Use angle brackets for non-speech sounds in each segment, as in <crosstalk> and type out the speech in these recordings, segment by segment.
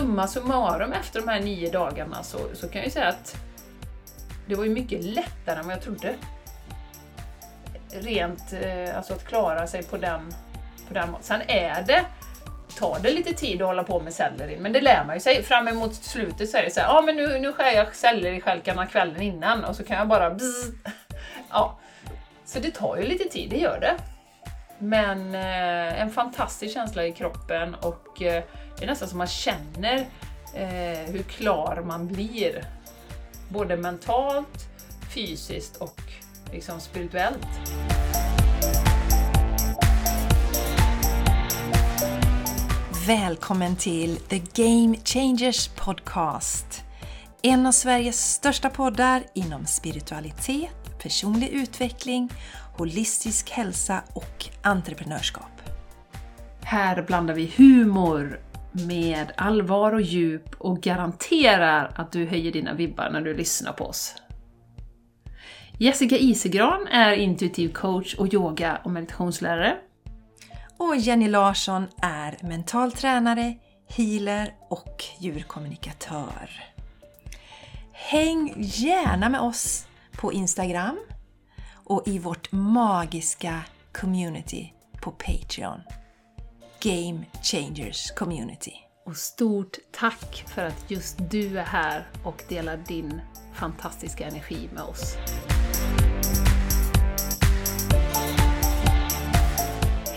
summa summarum efter de här nio dagarna så, så kan jag ju säga att det var ju mycket lättare än vad jag trodde. Rent, eh, alltså att klara sig på den, på den Sen är det, tar det lite tid att hålla på med selleri, men det lär man ju sig. Fram emot slutet så är det så här, ja ah, men nu, nu skär jag selleristjälkarna kvällen innan och så kan jag bara bzz. <laughs> Ja. Så det tar ju lite tid, det gör det. Men eh, en fantastisk känsla i kroppen och eh, det är nästan som man känner eh, hur klar man blir. Både mentalt, fysiskt och liksom spirituellt. Välkommen till The Game Changers Podcast. En av Sveriges största poddar inom spiritualitet, personlig utveckling, holistisk hälsa och entreprenörskap. Här blandar vi humor med allvar och djup och garanterar att du höjer dina vibbar när du lyssnar på oss. Jessica Isegran är intuitiv coach och yoga och meditationslärare. Och Jenny Larsson är mental tränare, healer och djurkommunikatör. Häng gärna med oss på Instagram och i vårt magiska community på Patreon. Game Changers Community. Och stort tack för att just du är här och delar din fantastiska energi med oss.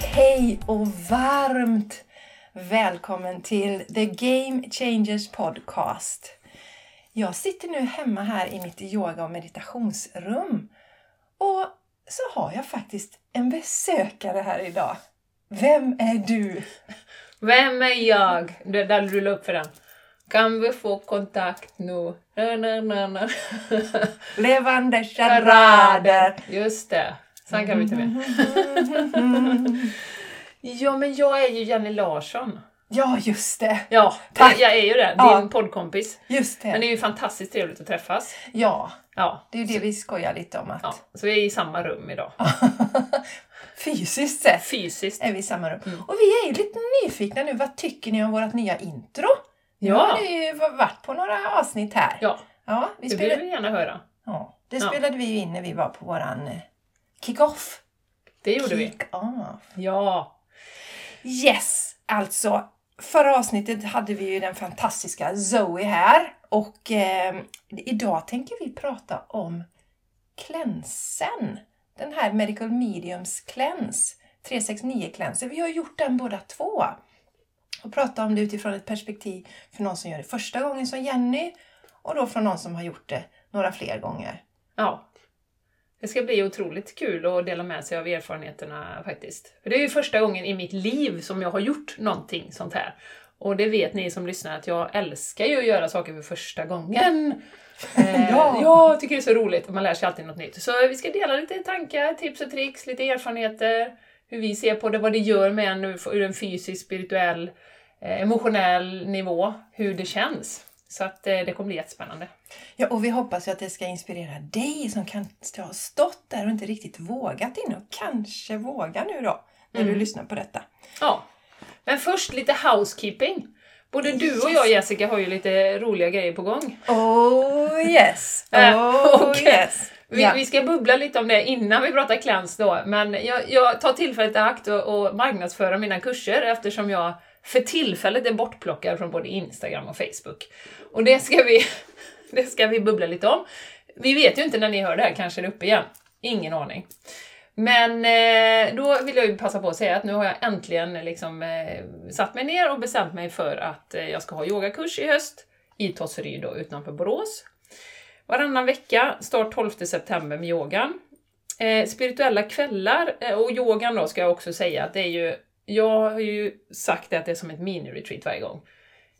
Hej och varmt välkommen till The Game Changers Podcast. Jag sitter nu hemma här i mitt yoga och meditationsrum och så har jag faktiskt en besökare här idag. Vem är du? Vem är jag? Det där du la upp för den. Kan vi få kontakt nu? Na, na, na, na. Levande charader! Just det. Sen kan vi ta med. Ja, men jag är ju Jenny Larsson. Ja, just det! Ja, Tack. jag är ju det. Din Ja. poddkompis. Just det! Men det är ju fantastiskt trevligt att träffas. Ja, Ja, det är ju det vi skojar lite om att ja. Så vi är i samma rum idag. <laughs> fysiskt sett Fysiskt. är vi i samma rum. Mm. Och vi är ju lite nyfikna nu. Vad tycker ni om vårt nya intro? Nu Ja. har ni ju varit på några avsnitt här. Ja, Ja, vi det vill spelade, vi gärna höra. ja, det Ja. spelade vi ju in när vi var på våran eh, kick-off. Det gjorde vi. Kick-off. Ja. Yes! Alltså, förra avsnittet hade vi ju den fantastiska Zoe här. Och eh, idag tänker vi prata om klänsen. Den här Medical Mediums cleanse. 369 cleanse. Vi har gjort den båda två. Och pratat om det utifrån ett perspektiv för någon som gör det första gången som Jenny. Och då från någon som har gjort det några fler gånger. Ja. Det ska bli otroligt kul att dela med sig av erfarenheterna faktiskt. För det är ju första gången i mitt liv som jag har gjort någonting sånt här. Och det vet ni som lyssnar att jag älskar ju att göra saker för första gången. Eh, <laughs> Ja. Jag tycker det är så roligt man lär sig alltid något nytt. Så vi ska dela lite tankar, tips och tricks, lite erfarenheter, hur vi ser på det, vad det gör med en ur en fysisk, spirituell, eh, emotionell nivå, hur det känns. Så att eh, det kommer bli jättespännande. Ja, och vi hoppas ju att det ska inspirera dig som kanske har stått där och inte riktigt vågat in och kanske vågar nu då när du lyssnar på detta. Ja. Men först lite housekeeping. Både du och jag Jessica har ju lite roliga grejer på gång. Oh yes! <laughs> Eh, Oh och- yes! Vi, Ja. vi ska bubbla lite om det innan vi pratar cleanse då, men jag, jag tar tillfället i akt och, och marknadsföra mina kurser eftersom jag för tillfället är bortplockad från både Instagram och Facebook. Och det ska vi, <laughs> det ska vi bubbla lite om. Vi vet ju inte när ni hör det här, kanske är det uppe igen. Ingen aning. Men eh, då vill jag ju passa på att säga att nu har jag äntligen liksom, eh, satt mig ner och bestämt mig för att eh, jag ska ha yogakurs i höst i Tosseryd då, utanför Borås. Varannan vecka, start 12 september med yogan. Eh, spirituella kvällar eh, och yogan då ska jag också säga att det är ju, jag har ju sagt det att det är som ett mini-retreat varje gång.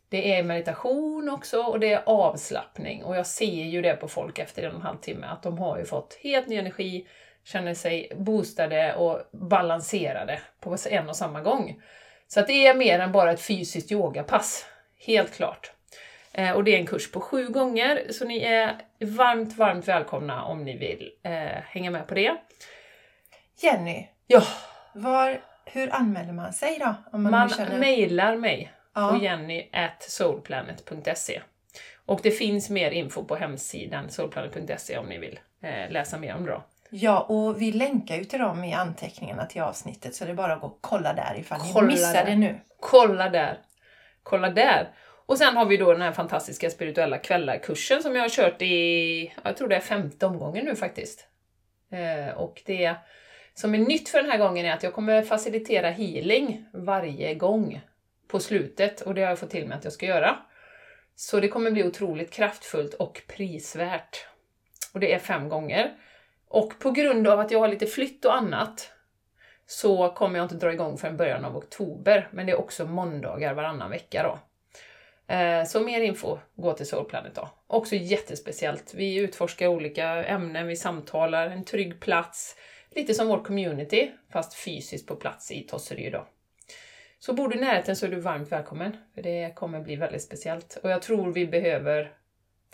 Det är meditation också och det är avslappning och jag ser ju det på folk efter en och en halv timme att de har ju fått helt ny energi, känner sig boostade och balanserade på en och samma gång. Så att det är mer än bara ett fysiskt yogapass, helt klart. Eh, och det är en kurs på sju gånger, så ni är varmt, varmt välkomna om ni vill eh, hänga med på det. Jenny, Ja, var, hur anmäler man sig då? Om man, man känner... mejlar mig Ja. och jenny at soulplanet.se. Och det finns mer info på hemsidan soulplanet.se om ni vill eh, läsa mer om det. Då. Ja, och vi länkar ju till dem i anteckningarna till avsnittet så det är bara att gå och kolla där ifall Kolla ni missar det nu. Kolla där! Kolla där! Och sen har vi då den här fantastiska spirituella kvällar-kursen som jag har kört i, jag tror det är femte omgången nu faktiskt. Eh, och det som är nytt för den här gången är att jag kommer facilitera healing varje gång på slutet och det har jag fått till mig att jag ska göra. Så det kommer bli otroligt kraftfullt och prisvärt. Och det är fem gånger. Och på grund av att jag har lite flytt och annat så kommer jag inte dra igång förrän början av oktober, men det är också måndagar varannan vecka då. Eh, så mer info, gå till Soulplanet då. Också jättespeciellt. Vi utforskar olika ämnen, vi samtalar, en trygg plats. Lite som vår community, fast fysiskt på plats i Tosseryd då. Så bor du i närheten så är du varmt välkommen, för det kommer bli väldigt speciellt. Och jag tror vi behöver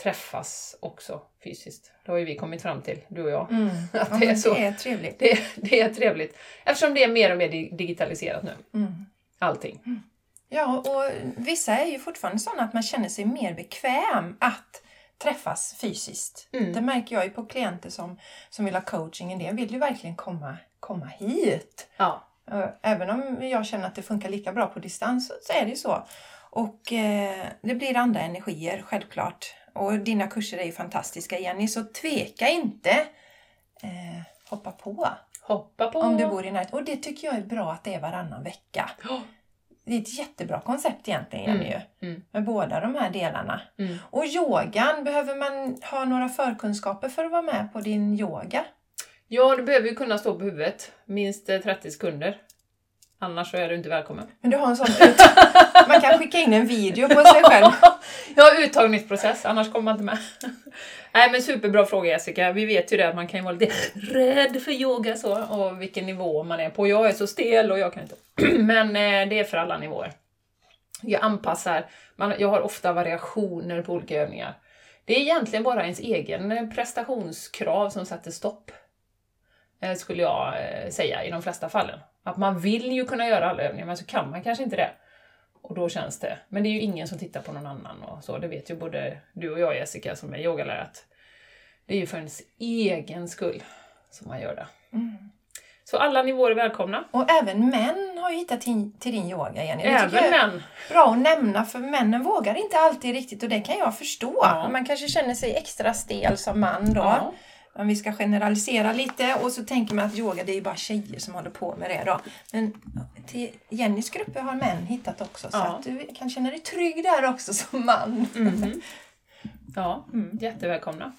träffas också fysiskt. Det har ju vi kommit fram till, du och jag. Mm. <laughs> Att Ja, det är så. det är trevligt. Det, det är trevligt. Eftersom det är mer och mer di- digitaliserat nu. Mm. Allting. Ja, och vissa är ju fortfarande sådana att man känner sig mer bekväm att träffas fysiskt. Mm. Det märker jag ju på klienter som, som vill ha coaching. En del vill ju verkligen komma, komma hit. Ja. Eh, Även om jag känner att det funkar lika bra på distans så- så är det ju så. Och eh, det blir andra energier, självklart. Och dina kurser är ju fantastiska Jenny, så tveka inte. Eh, hoppa på Hoppa på. om du bor i närheten. Och det tycker jag är bra att det är varannan vecka. Ja. Det är ett jättebra koncept egentligen Jenny, Mm, ju, mm. med båda de här delarna. Mm. Och yogan, behöver man ha några förkunskaper för att vara med på din yoga? Ja, du behöver ju kunna stå på huvudet. Minst eh, 30 sekunder. Annars så är du inte välkommen. Men du har en sån ut... Man kan skicka in en video på sig själv. <laughs> Ja, uttagningsprocess, annars kommer man inte med. <laughs> Nej men superbra fråga Jessica. Vi vet ju det att man kan ju vara lite rädd för yoga så, och vilken nivå man är på. Jag är så stel och jag kan inte. <clears throat> Men eh, det är för alla nivåer. Jag anpassar, man, jag har ofta variationer på olika övningar. Det är egentligen bara ens egen eh, prestationskrav som sätter stopp. Eh, skulle jag säga i de flesta fallen. Att man vill ju kunna göra alla övningar men så kan man kanske inte det. Och då känns det. Men det är ju ingen som tittar på någon annan och så. Det vet ju både du och jag Jessica som är yogalärare att det är ju för ens egen skull som man gör det. Mm. Så alla nivåer är välkomna. Och även män har ju hittat till, till din yoga Jenny. Det Även män. bra att nämna för männen vågar inte alltid riktigt och det kan jag förstå. Ja. Man kanske känner sig extra stel som man då. Ja. Om vi ska generalisera lite och så tänker man att yoga det är ju bara tjejer som håller på med det då. Men till Jennys grupper har män hittat också så Ja. att du kan känna dig trygg där också som man. Mhm. <laughs> Ja, Mm. jättevälkomna.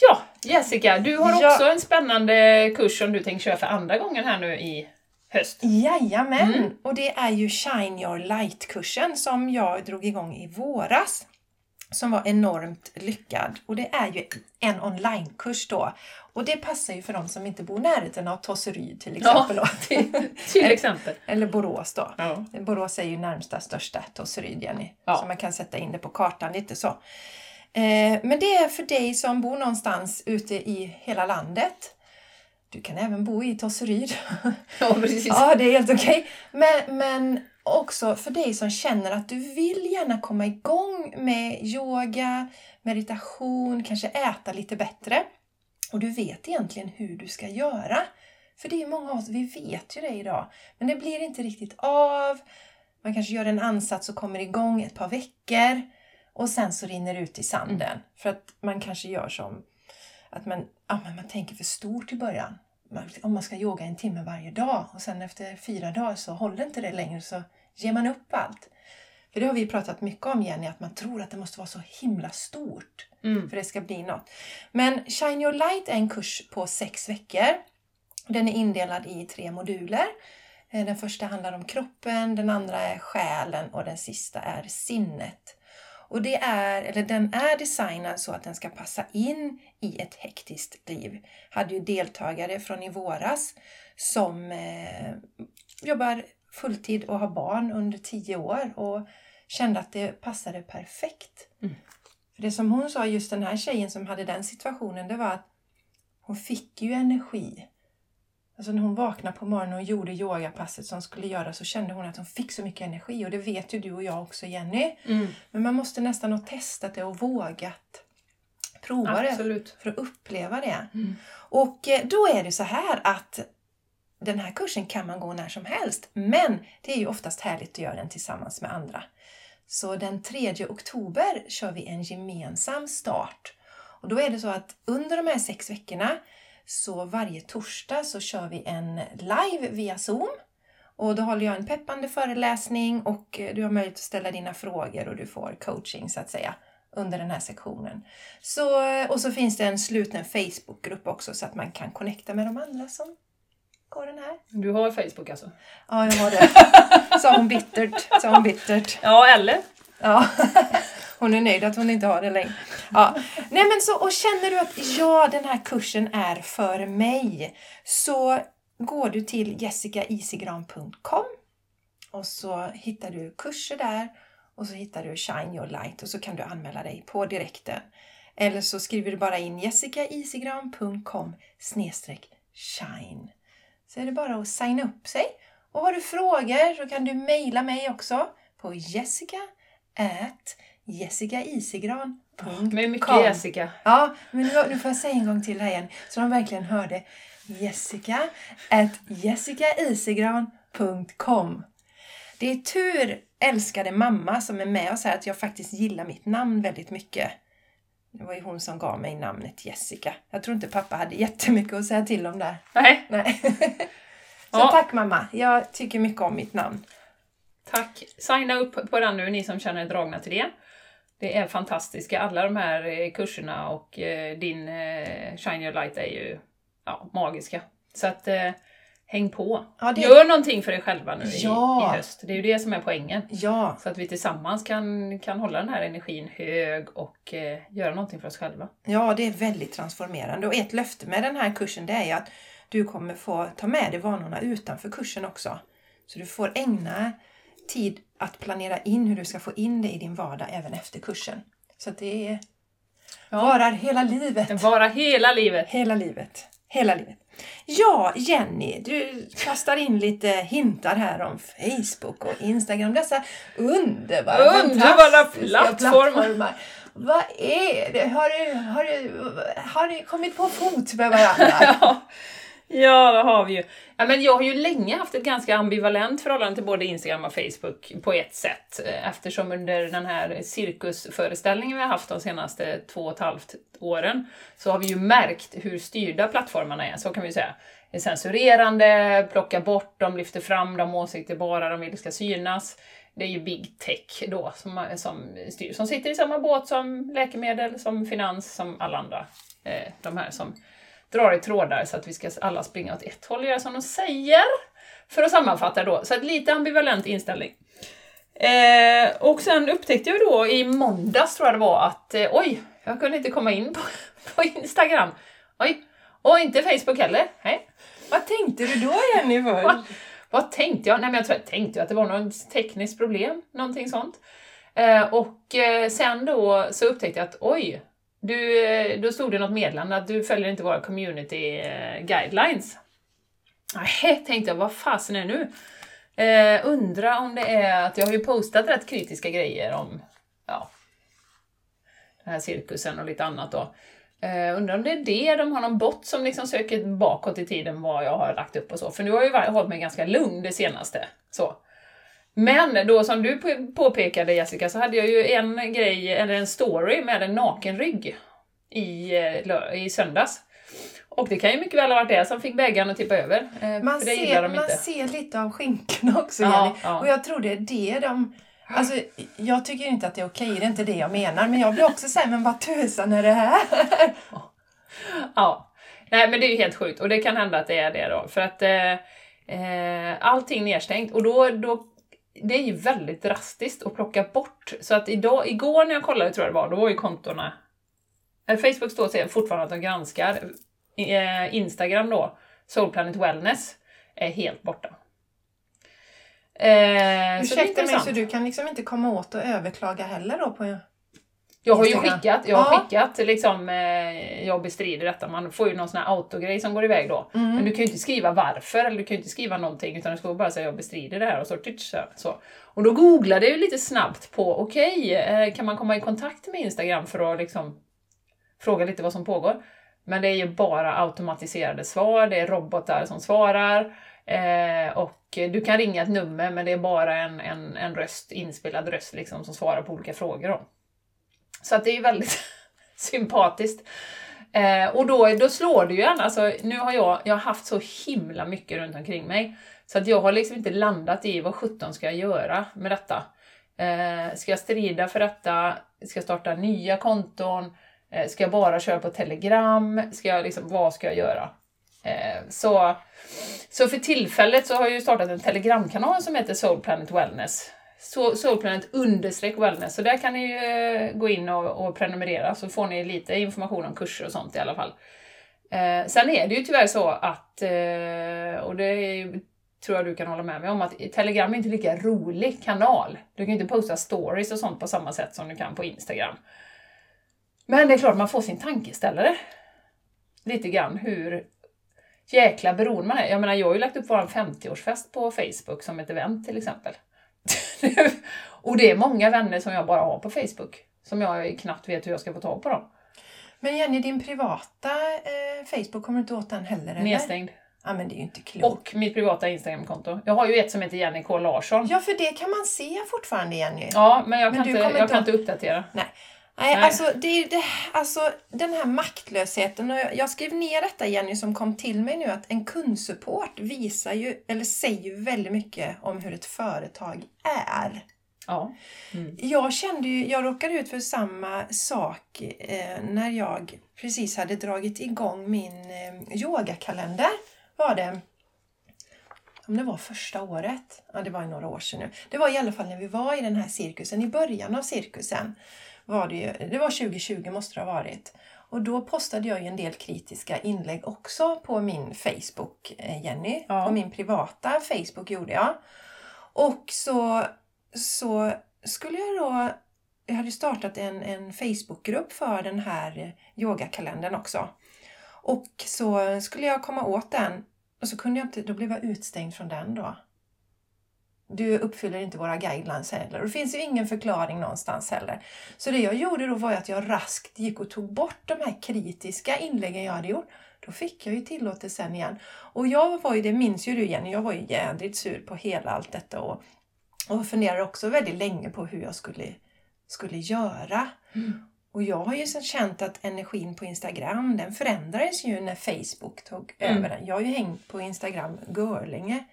Ja, Jessica, du har Ja. också en spännande kurs som du tänker köra för andra gången här nu i höst. Jajamän! Mm. Och det är ju Shine Your Light-kursen som jag drog igång i våras. Som var enormt lyckad. Och det är ju en onlinekurs då. Och det passar ju för de som inte bor i närheten av Tosseryd till exempel. då. <laughs> till, till exempel. Eller Borås då. Ja. Borås är ju närmsta största Tosseryd, Jenny. Ja. Så man kan sätta in det på kartan lite så. Eh, men det är för dig som bor någonstans ute i hela landet. Du kan även bo i Tosseryd. ja, precis. <laughs> Ja, det är helt okej. Men, men också för dig som känner att du vill gärna komma igång med yoga, meditation, kanske äta lite bättre. Och du vet egentligen hur du ska göra. För det är många av oss, vi vet ju det idag. Men det blir inte riktigt av. Man kanske gör en ansats och kommer igång ett par veckor. Och sen så rinner det ut i sanden. För att man kanske gör som att man, ja, men man tänker för stort i början. Om man ska yoga en timme varje dag och sen efter fyra dagar så håller inte det längre så ger man upp allt. För det har vi pratat mycket om Jenny, att man tror att det måste vara så himla stort Mm. för det ska bli något. Men Shine Your Light är en kurs på sex veckor. Den är indelad i tre moduler. Eh, Den första handlar om kroppen, den andra är själen och den sista är sinnet. Och det är, eller den är designad så att den ska passa in i ett hektiskt liv. Hade ju deltagare från i våras som eh, jobbar fulltid och har barn under tio år och kände att det passade perfekt. Mm. För det som hon sa, just den här tjejen som hade den situationen, det var att hon fick ju energi. Alltså när hon vaknade på morgonen och gjorde yogapasset som skulle göra så kände hon att hon fick så mycket energi och det vet ju du och jag också Jenny. Mm. Men man måste nästan ha testat det och vågat prova det Absolut. för att uppleva det. Mm. Och eh, då är det så här att den här kursen kan man gå när som helst, men det är ju oftast härligt att göra den tillsammans med andra. Så den 3 oktober kör vi en gemensam start. Och då är det så att under de här sex veckorna så varje torsdag så kör vi en live via Zoom. Och då håller jag en peppande föreläsning och eh, du har möjlighet att ställa dina frågor och du får coaching så att säga under den här sektionen. Så, eh, och så finns det en sluten Facebookgrupp också så att man kan connecta med de andra som går den här. Du har Facebook alltså? Ja, jag har det. <laughs> Sa hon bittert. Sa hon bittert. Ja, eller? Ja. Hon är nöjd att hon inte har det längre. Ja. Nej, men så, och känner du att ja, den här kursen är för mig så går du till jessicaisigran.com och så hittar du kurser där och så hittar du Shine Your Light och så kan du anmäla dig på direkten. Eller så skriver du bara in jessicaisigran.com shine. Så är det bara att signa upp sig. Och har du frågor så kan du mejla mig också på jessica at jessicaisigran.com Med mycket Kom. Jessica. Ja, men nu, nu får jag säga en gång till här igen så de verkligen hörde. Jessica at jessicaisigran.com Det är tur, älskade mamma, som är med oss här att jag faktiskt gillar mitt namn väldigt mycket. Det var ju hon som gav mig namnet Jessica. Jag tror inte pappa hade jättemycket att säga till om där. Nej, Nej. <laughs> Så Ja. tack mamma. Jag tycker mycket om mitt namn. tack. Signa upp på den nu, ni som känner er dragna till det. Det är fantastiska, alla de här eh, kurserna och eh, din eh, Shine Your Light är ju ja, magiska. Så att häng på. Ja, det- Gör någonting för er själva nu i, Ja. i höst. Det är ju det som är poängen. Ja, Så att vi tillsammans kan, kan hålla den här energin hög och eh, göra någonting för oss själva. ja, det är väldigt transformerande. Och ett löfte med den här kursen det är ju att du kommer få ta med dig vanorna utanför kursen också. Så du får ägna tid att planera in hur du ska få in det i din vardag även efter kursen. Så det är, Ja. varar hela livet. Vara hela livet. Hela livet. Hela livet. Ja, Jenny, du kastar in lite hintar här om Facebook och Instagram. Dessa underbara, Underbara fantastiska plattformar. Vad är det? Har du, har, du, har du kommit på fot med varandra? <laughs> Ja, ja, det har vi ju. Ja, men jag har ju länge haft ett ganska ambivalent förhållande till både Instagram och Facebook på ett sätt. Eh, eftersom under den här cirkusföreställningen vi har haft de senaste två och ett halvt åren så har vi ju märkt hur styrda plattformarna är, så kan vi ju säga. Det är censurerande, plockar bort de lyfter fram de åsikter bara de vill ska synas. Det är ju big tech då som, som styr, som sitter i samma båt som läkemedel, som finans, som alla andra. Eh, de här som drar i trådar så att vi ska alla springa åt ett håll och göra som de säger. För att sammanfatta då, så att lite ambivalent inställning. Eh, och sen upptäckte jag då i måndags tror jag det var att eh, oj, jag kunde inte komma in på, <laughs> på Instagram. Oj, och inte Facebook heller. Nej. Vad tänkte du då Jenny? <laughs> Va? Vad tänkte jag? Nej men jag tror jag tänkte att det var något tekniskt problem, någonting sånt. Eh, och eh, sen då så upptäckte jag att oj, du, eh, då stod det något meddelande att du följer inte våra community eh, guidelines. Nej, tänkte jag, vad fasen är det nu? Eh, undra om det är att jag har ju postat rätt kritiska grejer om ja, den här cirkusen och lite annat då. Uh, undrar om det är det, de har någon bot som liksom söker bakåt i tiden vad jag har lagt upp och så. För nu har jag ju hållit mig ganska lugn det senaste. Så. Men då som du på- påpekade Jessica så hade jag ju en grej, eller en story med en naken rygg i, eh, i söndags. Och det kan ju mycket väl ha varit det som fick bägaren att tippa över. eh, Man, ser, man ser lite av skinkorna också Ja, Jenny. ja. Och jag tror det är det de... Alltså, jag tycker inte att det är okej, det är inte det jag menar. Men jag blir också såhär, men vad tusan är det här? <laughs> Ja. Nej men det är ju helt sjukt och det kan hända att det är det då. För att eh, eh, allting nedstängt och då, då det är ju väldigt drastiskt att plocka bort. Så att idag, igår när jag kollade tror jag det var, då var ju kontona... eh, Facebook står och säger fortfarande att de granskar. Eh, Instagram då, Soul Planet Wellness, är helt borta. Eh, så Ursäkta mig, intressant. så du kan liksom inte komma åt och överklaga heller då? På... Jag har ju skickat, jag har Ja. skickat liksom, eh, jag bestrider detta, man får ju någon sån här autogrej som går iväg då. Mm. Men du kan ju inte skriva varför, eller du kan ju inte skriva någonting, utan du ska bara säga jag bestrider det här och så, titsch, så, så. Och då googlade jag ju lite snabbt på, okej, eh, kan man komma i kontakt med Instagram för att liksom fråga lite vad som pågår? Men det är ju bara automatiserade svar, det är robotar som svarar, eh, och du kan ringa ett nummer men det är bara en, en, en röst, inspelad röst liksom, som svarar på olika frågor. Då. Så att det är ju väldigt <laughs> sympatiskt. Eh, och då, då slår det ju en, alltså nu har jag, jag har haft så himla mycket runt omkring mig. Så att jag har liksom inte landat i vad sjutton ska jag göra med detta. Eh, ska jag strida för detta? Ska jag starta nya konton? Eh, ska jag bara köra på Telegram? Ska jag liksom, vad ska jag göra? Eh, så, så för tillfället så har jag ju startat en Telegramkanal som heter Soul Planet Wellness soulplanet understreck wellness, så där kan ni ju gå in och, och prenumerera så får ni lite information om kurser och sånt i alla fall. Eh, sen är det ju tyvärr så att, eh, och det är, tror jag du kan hålla med mig om, att Telegram är inte lika rolig kanal. Du kan ju inte posta stories och sånt på samma sätt som du kan på Instagram. Men det är klart man får sin tankeställare. Lite grann hur jäkla beroende man är. Jag menar, jag har ju lagt upp vår 50-årsfest på Facebook som ett event till exempel. <laughs> och det är många vänner som jag bara har på Facebook. Som jag knappt vet hur jag ska få tag på dem. Men Jenny, din privata eh, Facebook, kommer du inte åt den heller? Eller? Nedstängd. Ja, men det är ju inte klokt. Och mitt privata Instagramkonto. Jag har ju ett som heter Jenny K Larsson. Ja, för det kan man se fortfarande, Jenny. Ja, men jag Men kan, inte, jag inte kan inte uppdatera. Nej. Nej, Nej. Alltså, det det, alltså den här maktlösheten. Och jag- skrev ner detta Jenny som kom till mig nu att en kundsupport visar ju, eller säger ju väldigt mycket om hur ett företag är. Ja. Jag kände ju, jag råkade ut för samma sak eh, när jag precis hade dragit igång min eh, yogakalender. Var det, om det var första året, ja det var ju några år sedan nu. Det var i alla fall när vi var i den här cirkusen, i början av cirkusen. Var det, ju, det var 2020 måste det ha varit. Och då postade jag ju en del kritiska inlägg också på min Facebook, eh, Jenny. Ja. På min privata Facebook gjorde jag. Och så, så skulle jag då... Jag hade startat en, en Facebookgrupp för den här yogakalendern också. Och så skulle jag komma åt den och så kunde jag inte, då blev jag utstängd från den då. Du uppfyller inte våra guidelines heller. Och det finns ju ingen förklaring någonstans heller. Så det jag gjorde då var att jag raskt gick och tog bort de här kritiska inläggen jag hade gjort. Då fick jag ju tillåtelsen igen. Och jag var ju, det minns ju du Jenny, jag var ju jädrigt sur på hela allt detta och, och funderade också väldigt länge på hur jag skulle, skulle göra. Och jag har ju känt att energin på Instagram, den förändrades ju när Facebook tog Mm. över den. Jag har ju hängt på Instagram görlänge.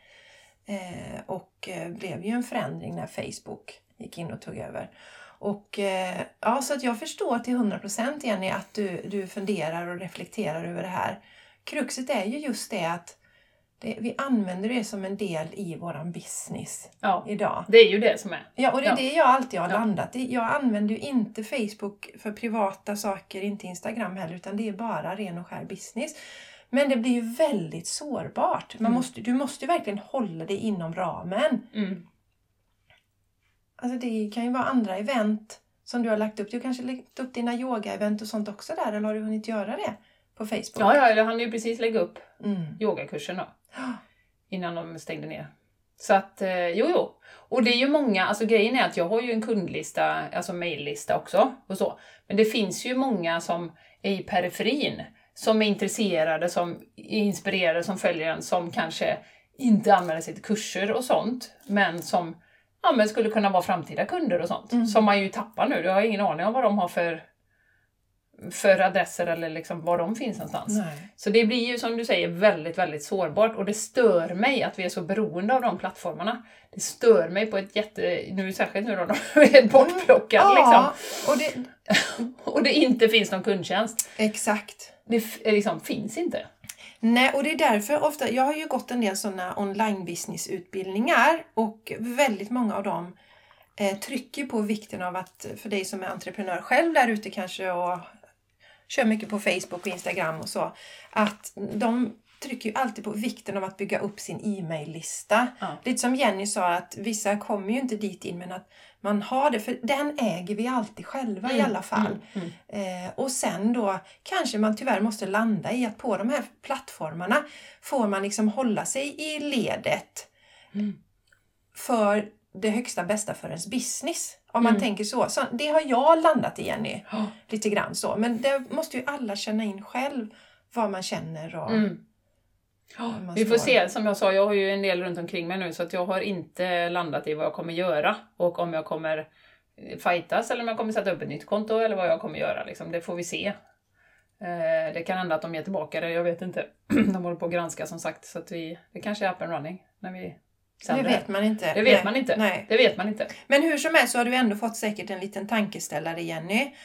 Eh, och eh, blev ju en förändring när Facebook gick in och tog över. Och eh, ja, så att jag förstår till 100% Jenny att du, du funderar och reflekterar över det här. Kruxet är ju just det att det, vi använder det som en del i våran business ja, idag. det är ju det som är. Ja, och det är Ja. det jag alltid har Ja. landat i. Jag använder ju inte Facebook för privata saker, inte Instagram heller, utan det är bara ren och skär business. Men det blir ju väldigt sårbart. Man Mm. måste, du måste ju verkligen hålla dig inom ramen. Mm. Alltså det kan ju vara andra event som du har lagt upp. Du kanske lagt upp dina yoga-event och sånt också där, eller har du hunnit göra det på Facebook? Ja, ja, jag hann ju precis lägga upp Mm. yogakursen då. Innan de stängde ner. Så att, eh, jo, jo. Och det är ju många, alltså grejen är att jag har ju en kundlista, alltså maillista också och så. Men det finns ju många som är i periferin, som är intresserade, som är inspirerade, som följer en, som kanske inte använder sig till kurser och sånt, men som ja, men skulle kunna vara framtida kunder och sånt. Mm. Som man ju tappar nu. Du har ingen aning om vad de har för, för adresser eller liksom var de finns någonstans. Nej. Så det blir ju som du säger väldigt, väldigt sårbart och det stör mig att vi är så beroende av de plattformarna. Det stör mig på ett jätte... Nu särskilt nu då, <laughs> de är bortplockade liksom. Ja, och det, <laughs> Och det inte finns någon kundtjänst. exakt. Det liksom finns inte. Nej, och det är därför ofta, jag har ju gått en del sådana online business utbildningar och väldigt många av dem eh, trycker på vikten av att för dig som är entreprenör själv där ute kanske och kör mycket på Facebook och Instagram och så, att de trycker ju alltid på vikten av att bygga upp sin e-maillista. Ja. Lite som Jenny sa att vissa kommer ju inte dit in men att man har det, för den äger vi alltid själva i alla fall. Mm, mm. Eh, och sen då kanske man tyvärr måste landa i att på de här plattformarna får man liksom hålla sig i ledet Mm. för det högsta bästa för ens business. Om man Mm. tänker så. så. Det har jag landat i Jenny, Ja. lite grann så. Men det måste ju alla känna in själv vad man känner och Man Vi får se, som jag sa, jag har ju en del runt omkring mig nu så att jag har inte landat i vad jag kommer göra och om jag kommer eh, fightas eller om jag kommer sätta upp ett nytt konto eller vad jag kommer göra. Liksom. Det får vi se. Eh, Det kan hända att de ger tillbaka det, jag vet inte. <clears throat> De håller på att granska som sagt så att vi, det kanske är up and running när vi Det sänder vet man inte. Det vet Nej. man inte. Nej. Det vet man inte. Men hur som helst så har du ändå fått säkert en liten tankeställare Jenny.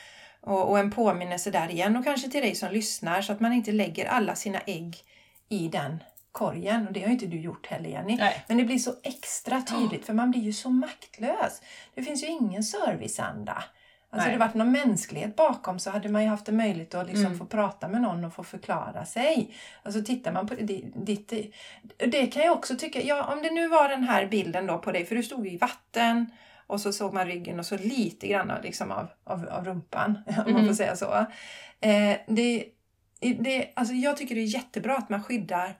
Och, och en påminnelse där igen och kanske till dig som lyssnar så att man inte lägger alla sina ägg i den korgen. Och det har inte du gjort heller Jenny. Nej. Men det blir så extra tydligt för man blir ju så maktlös. Det finns ju ingen serviceanda. Alltså Nej. det varit någon mänsklighet bakom så hade man ju haft en möjlighet att liksom Mm. få prata med någon och få förklara sig. Alltså tittar man på di- ditt... Det kan jag också tycka, ja om det nu var den här bilden då på dig, för du stod ju i vatten och så såg man ryggen och så lite grann liksom av, av, av rumpan, <laughs> om man Mhm. får säga så. Eh, det, det, alltså jag tycker det är jättebra att man skyddar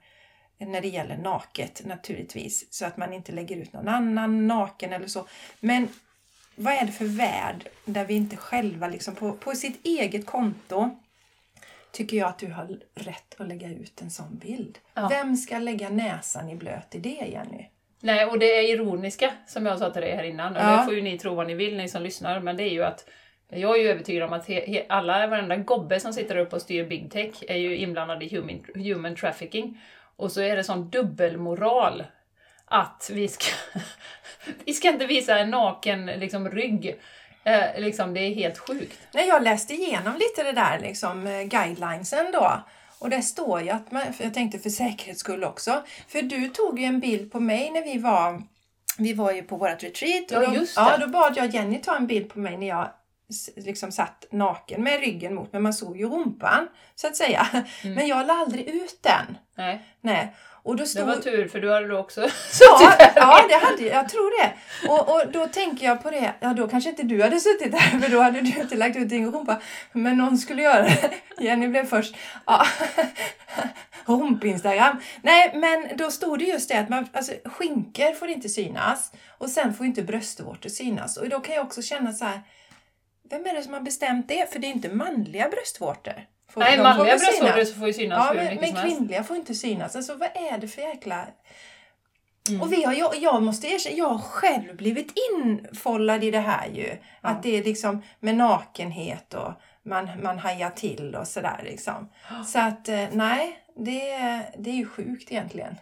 när det gäller naket naturligtvis, så att man inte lägger ut någon annan naken eller så. Men vad är det för värld där vi inte själva liksom på, på sitt eget konto tycker jag att du har rätt att lägga ut en sån bild. Ja. Vem ska lägga näsan i blöt i det Jenny? Nej, och det är ironiska som jag sa till dig här innan. Och Ja. det får ju ni tro vad ni vill, ni som lyssnar. Men det är ju att jag är ju övertygad om att alla, varenda gobbe som sitter upp och styr big tech är ju inblandad i human, human trafficking. Och så är det sån dubbelmoral att vi ska, <laughs> vi ska inte visa en naken liksom, rygg. Eh, liksom, det är helt sjukt. När jag läste igenom lite det där liksom, eh, guidelinesen då. Och det står ju att man, för jag tänkte för säkerhets skull också. För du tog ju en bild på mig när vi var, vi var ju på vårt retreat. Och Ja, då. Ja, då bad jag Jenny ta en bild på mig när jag liksom satt naken med ryggen mot, men man såg ju rumpan så att säga. Mm. Men jag la aldrig ut den. Nej, Nej. Och då det stod, var tur för du hade då också <laughs> Ja, ja det hade, jag tror det. Och, och då tänker jag på det, ja då kanske inte du hade suttit där för då hade du inte lagt ut din rumpa. Men någon skulle göra det. <laughs> Jenny blev först. Ja. <laughs> Rump-instagram. Nej men då stod det just det att man, alltså, skinkor får inte synas och sen får inte bröstvårtor synas. Och då kan jag också känna så här, vem är det som har bestämt det? För det är inte manliga bröstvårtor. Får- Nej, manliga bröstvårtor får ju synas Ja, hur men, mycket men som helst. kvinnliga får inte synas. Alltså vad är det för jäkla... Mm. Och vi har, jag, jag måste erkänna, jag har själv blivit infollad i det här ju. Att det är liksom med nakenhet och man, man hajar till och sådär liksom. Så att eh, nej, det, det är ju sjukt egentligen.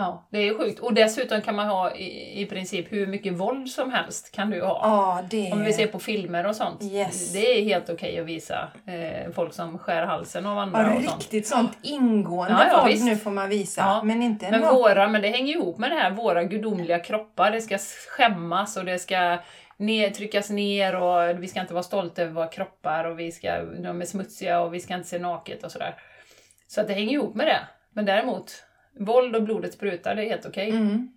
Ja, det är sjukt. Och dessutom kan man ha i, i princip hur mycket våld som helst kan du ha. Ja, det... Om vi ser på filmer och sånt. Yes. Det är helt okej att visa eh, folk som skär halsen av andra Ja, och sånt. riktigt sånt ingående Ja, ja, våld visst. nu får man visa. Ja, Men inte Men våra, men det hänger ihop med det här, våra gudomliga kroppar. Det ska skämmas och det ska ner, tryckas ner och vi ska inte vara stolta över våra kroppar och vi ska, de är smutsiga och vi ska inte se naket och sådär. Så att det hänger ihop med det. Men däremot, våld och blodet sprutar, det är helt okej. Mm.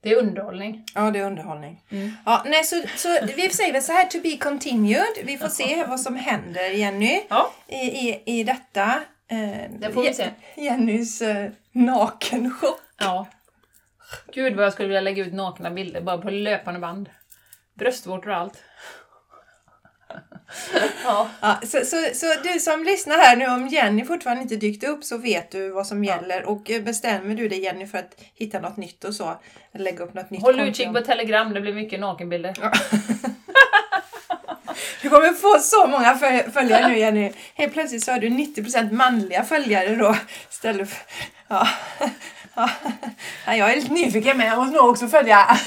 Det är underhållning. Ja, det är underhållning. Mm. Ja, nej, så, så vi säger väl så här, to be continued. Vi får se vad som händer, Jenny, Ja, i, i, i detta. Eh, det får vi se. Jennys eh, nakenchock. Ja. Gud vad jag skulle vilja lägga ut nakna bilder bara på löpande band. Bröstvårtor och allt. <laughs> ja. Ja, så, så, så du som lyssnar här nu, om Jenny fortfarande inte dykt upp så vet du vad som Ja. gäller. Och eh, bestämmer du dig Jenny för att hitta något nytt och så, lägga upp något nytt Håll utkik på Telegram, det blir mycket nakenbilder. <laughs> Du kommer få så många föl- följare nu Jenny. Helt plötsligt så har du 90% manliga följare då. Istället för... Ja. Ja. <laughs> Ja, jag är lite nyfiken men jag måste nog också följa. <laughs>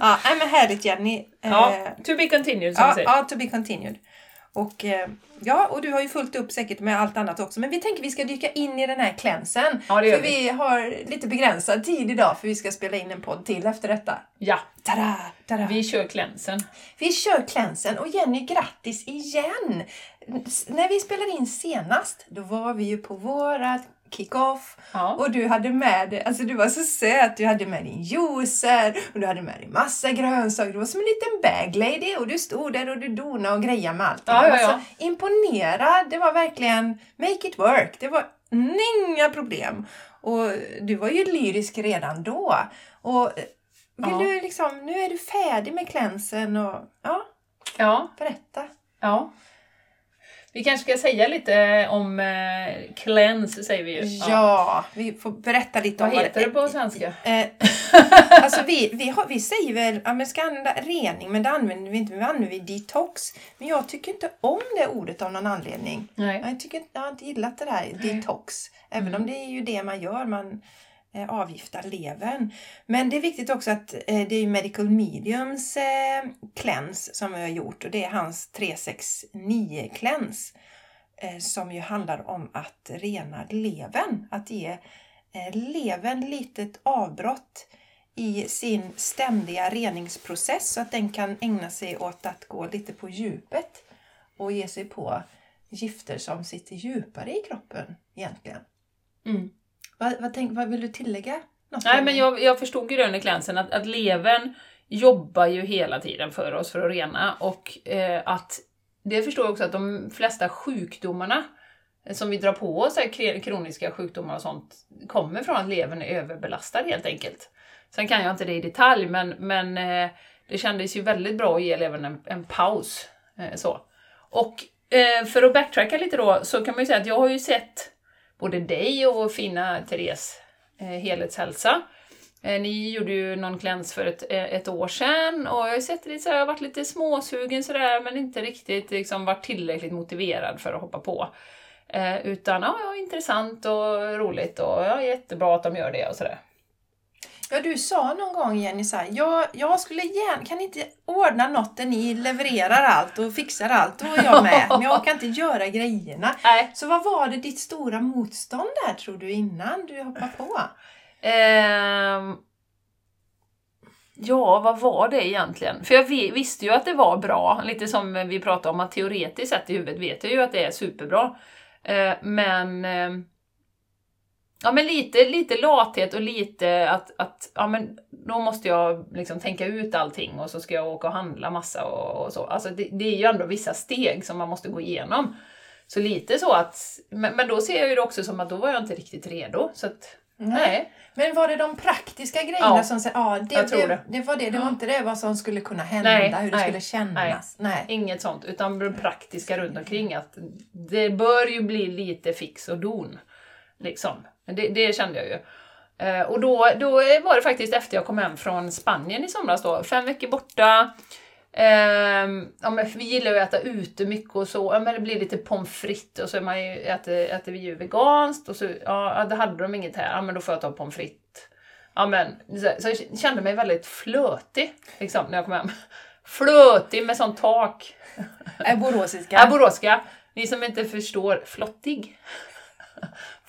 Ja, men härligt Jenny. Ja, Eh, to be continued som ja, säger. ja, to be continued. Och, eh, ja, och du har ju fullt upp säkert med allt annat också. Men vi tänker vi ska dyka in i den här klänsen. Ja, det gör för vi. vi har lite begränsad tid idag för vi ska spela in en podd till efter detta. Ja, Tada, tada. vi kör klänsen. Vi kör klänsen och Jenny, grattis igen! S- När vi spelade in senast, då var vi ju på vårat kick-off. Ja. Och du hade med dig, alltså du var så söt, du hade med din juicer och du hade med dig massa grönsaker. Du var som en liten bag lady och du stod där och du donade och grejade med allting. Ja, ja, så imponerad. Det var verkligen make it work. Det var inga problem. Och du var ju lyrisk redan då. Och vill Ja. du liksom, nu är du färdig med klänsen och ja, Ja, berätta. ja. Vi kanske ska säga lite om eh, cleanse, säger vi ju. Ja, vi får berätta lite Vad om heter det på svenska? Eh, alltså vi, vi, har, vi säger väl att man ska använda rening, men det använder vi inte. Vi använder detox. Men jag tycker inte om det ordet av någon anledning. Nej. Jag, tycker, jag har inte gillat det där detox. Även Mm. om det är ju det man gör. Man Eh, avgifta levern. Men det är viktigt också att eh, det är Medical Mediums kläns cleanse som vi har gjort. Och det är hans 369 kläns som ju handlar om att rena levern. Att ge levern litet avbrott i sin ständiga reningsprocess så att den kan ägna sig åt att gå lite på djupet och ge sig på gifter som sitter djupare i kroppen egentligen. Mm. Vad, vad, tänk, vad vill du tillägga? Något Nej, men jag, jag förstod ju det under cleansen att, att levern jobbar ju hela tiden för oss för att rena och eh, att det förstår jag också att de flesta sjukdomarna eh, som vi drar på oss, här kroniska sjukdomar och sånt, kommer från att levern är överbelastad helt enkelt. Sen kan jag inte det i detalj, men, men eh, det kändes ju väldigt bra att ge levern en, en paus. Eh, så. Och eh, för att backtracka lite då, så kan man ju säga att jag har ju sett både dig och fina Therese eh, Helhetshälsa. Eh, ni gjorde ju någon cleanse för ett, eh, ett år sedan och jag har sett det så här, jag har varit lite småsugen sådär men inte riktigt liksom varit tillräckligt motiverad för att hoppa på. Eh, utan ja, ja, intressant och roligt och ja, jättebra att de gör det och sådär. Ja, du sa någon gång Jenny så här, jag, jag skulle gärna, kan inte ordna något där ni levererar allt och fixar allt? Då är jag med, men jag kan inte göra grejerna. <laughs> Nej. Så vad var det ditt stora motstånd där tror du innan du hoppade på? Ehm, ja, vad var det egentligen? För jag vi- visste ju att det var bra, lite som vi pratade om att teoretiskt sett i huvudet vet jag ju att det är superbra. Eh, men ehm, Ja men lite, lite lathet och lite att, att ja men då måste jag liksom tänka ut allting och så ska jag åka och handla massa och, och så. Alltså det, det är ju ändå vissa steg som man måste gå igenom. Så lite så att, men, men då ser jag ju det också som att då var jag inte riktigt redo. Så att, nej. Men var det de praktiska grejerna Ja, som ja det, jag tror det, det. det var det, det var inte det vad som skulle kunna hända, Nej, hur det nej, skulle kännas? Nej. Inget sånt, utan det praktiska runt omkring att det bör ju bli lite fix och don. Liksom. Det, det kände jag ju. Eh, och då, då var det faktiskt efter jag kom hem från Spanien i somras då, fem veckor borta. Ehm, ja, men vi gillar ju att äta ute mycket och så, ja, men det blir lite pommes frites och så är man ju, äter, äter vi ju veganskt och så, ja, det hade de inget här, ja men då får jag ta pommes frites. Ja men, så, jag kände mig väldigt flötig liksom, när jag kom hem. Flötig med sånt tak. Är boråsiska? Ja, boråska. Ni som inte förstår, flottig.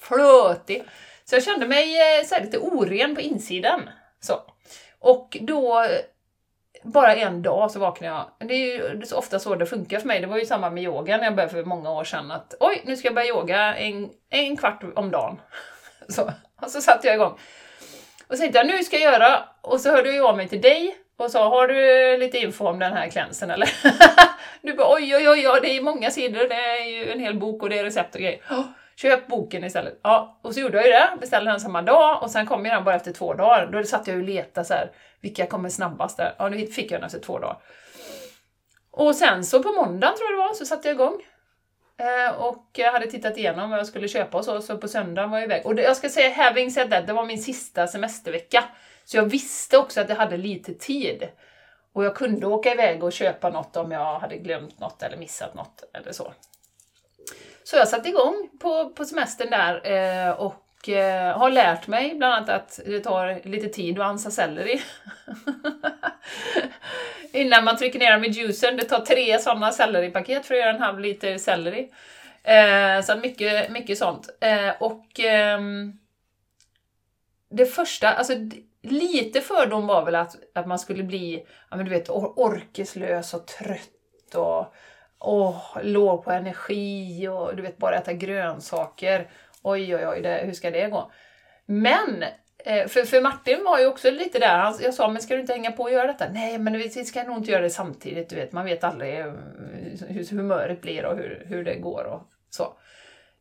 Flötig. Så jag kände mig eh, så här, lite oren på insidan. Så. Och då, bara en dag så vaknade jag. Det är ju så ofta så det funkar för mig. Det var ju samma med yoga när jag började för många år sedan. Att oj, nu ska jag börja yoga en, en kvart om dagen. <laughs> Så, och så satte jag igång. Och så tänkte jag, nu ska jag göra. Och så hörde jag av mig till dig och sa, har du lite info om den här klänsen eller? <laughs> du bara, oj, oj, oj, oj, det är många sidor, det är ju en hel bok och det är recept och grejer. Köp boken istället. Ja, och så gjorde jag ju det, beställde den samma dag och sen kom ju den bara efter två dagar. Då satt jag och letade så här, vilka kommer snabbast där? Ja, nu fick jag den efter två dagar. Och sen så på måndagen tror jag det var, så satte jag igång. Eh, och jag hade tittat igenom vad jag skulle köpa och så, så på söndagen var jag iväg. Och det, jag ska säga, having said that, det var min sista semestervecka. Så jag visste också att jag hade lite tid. Och jag kunde åka iväg och köpa något om jag hade glömt något eller missat något eller så. Så jag satte igång på, på semestern där eh, och eh, har lärt mig bland annat att det tar lite tid att ansa selleri. <laughs> Innan man trycker ner dem i juicern. Det tar tre sådana selleripaket för att göra en halv liter selleri. Eh, så mycket, mycket sånt. Eh, och ehm, det första, alltså lite fördom var väl att, att man skulle bli, ja men du vet, orkeslös och trött och åh, låg på energi och du vet, bara äta grönsaker. oj oj oj, det, hur ska det gå? Men eh, för, för Martin var ju också lite där, han, jag sa men ska du inte hänga på och göra detta? Nej men vi ska nog inte göra det samtidigt, du vet, man vet aldrig eh, hur humöret blir och hur, hur det går och så.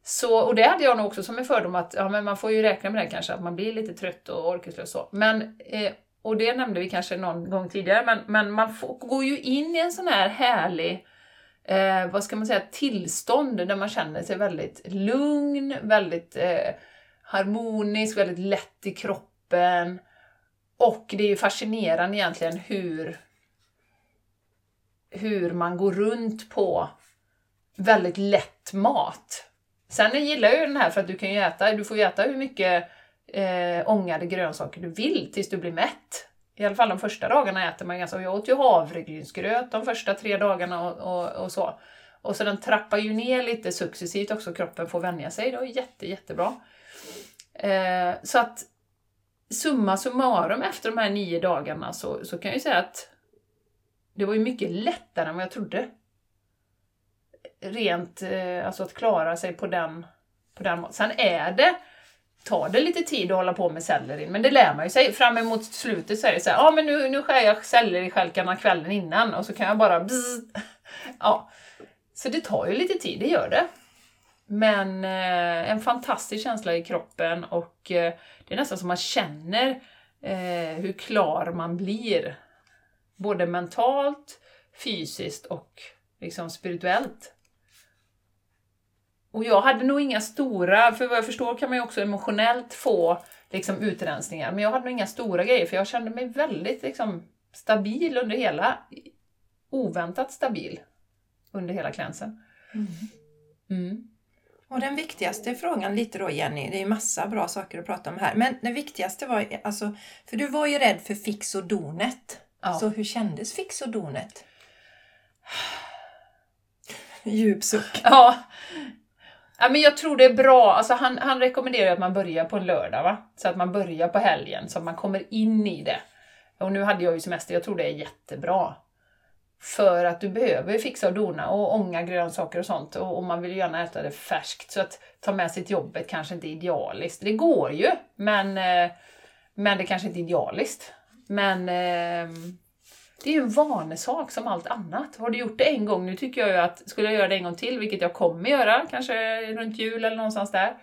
Så, och det hade jag nog också som en fördom att ja, men man får ju räkna med det kanske, att man blir lite trött och orkeslös så. Men, eh, och det nämnde vi kanske någon gång tidigare, men, men man får, går ju in i en sån här härlig eh, vad ska man säga, tillstånd där man känner sig väldigt lugn, väldigt eh, harmonisk, väldigt lätt i kroppen. Och det är ju fascinerande egentligen hur, hur man går runt på väldigt lätt mat. Sen gillar jag ju den här för att du kan ju äta, du får ju äta hur mycket eh, ångade grönsaker du vill tills du blir mätt. I alla fall de första dagarna äter man ganska, jag åt ju havregrynsgröt de första tre dagarna och, och, och, så. Och så den trappar ju ner lite successivt också, kroppen får vänja sig, det var jätte, jättebra. Eh, så att summa summarum efter de här nio dagarna så, så kan jag ju säga att det var ju mycket lättare än vad jag trodde rent, eh, alltså att klara sig på den, på den Sen är det, tar det lite tid att hålla på med sellerin, men det lär man ju sig. Fram emot slutet så är det så här, ja ah, men nu, nu skär jag selleristjälkarna kvällen innan och så kan jag bara bzz. <laughs> Ja. Så det tar ju lite tid, det gör det. Men eh, en fantastisk känsla i kroppen och eh, det är nästan som man känner eh, hur klar man blir. Både mentalt, fysiskt och liksom spirituellt. Och jag hade nog inga stora, för vad jag förstår kan man ju också emotionellt få liksom, utrensningar, men jag hade nog inga stora grejer för jag kände mig väldigt liksom, stabil under hela, oväntat stabil under hela klänsen. Mm. Mm. Och den viktigaste frågan lite då Jenny, det är ju massa bra saker att prata om här, men den viktigaste var alltså, för du var ju rädd för fix och donet. Ja. Så hur kändes fix och donet? Djup suck. Ja, Ja, men jag tror det är bra, alltså han, han rekommenderar att man börjar på en lördag, va? så att man börjar på helgen, så att man kommer in i det. Och nu hade jag ju semester, jag tror det är jättebra. För att du behöver fixa och dona och ånga grönsaker och sånt och, och man vill gärna äta det färskt. Så att ta med sig till jobbet kanske inte är idealiskt. Det går ju, men, eh, men det kanske inte är idealiskt. Men eh, det är ju en vanesak som allt annat. Har du gjort det en gång, nu tycker jag ju att skulle jag göra det en gång till, vilket jag kommer göra, kanske runt jul eller någonstans där,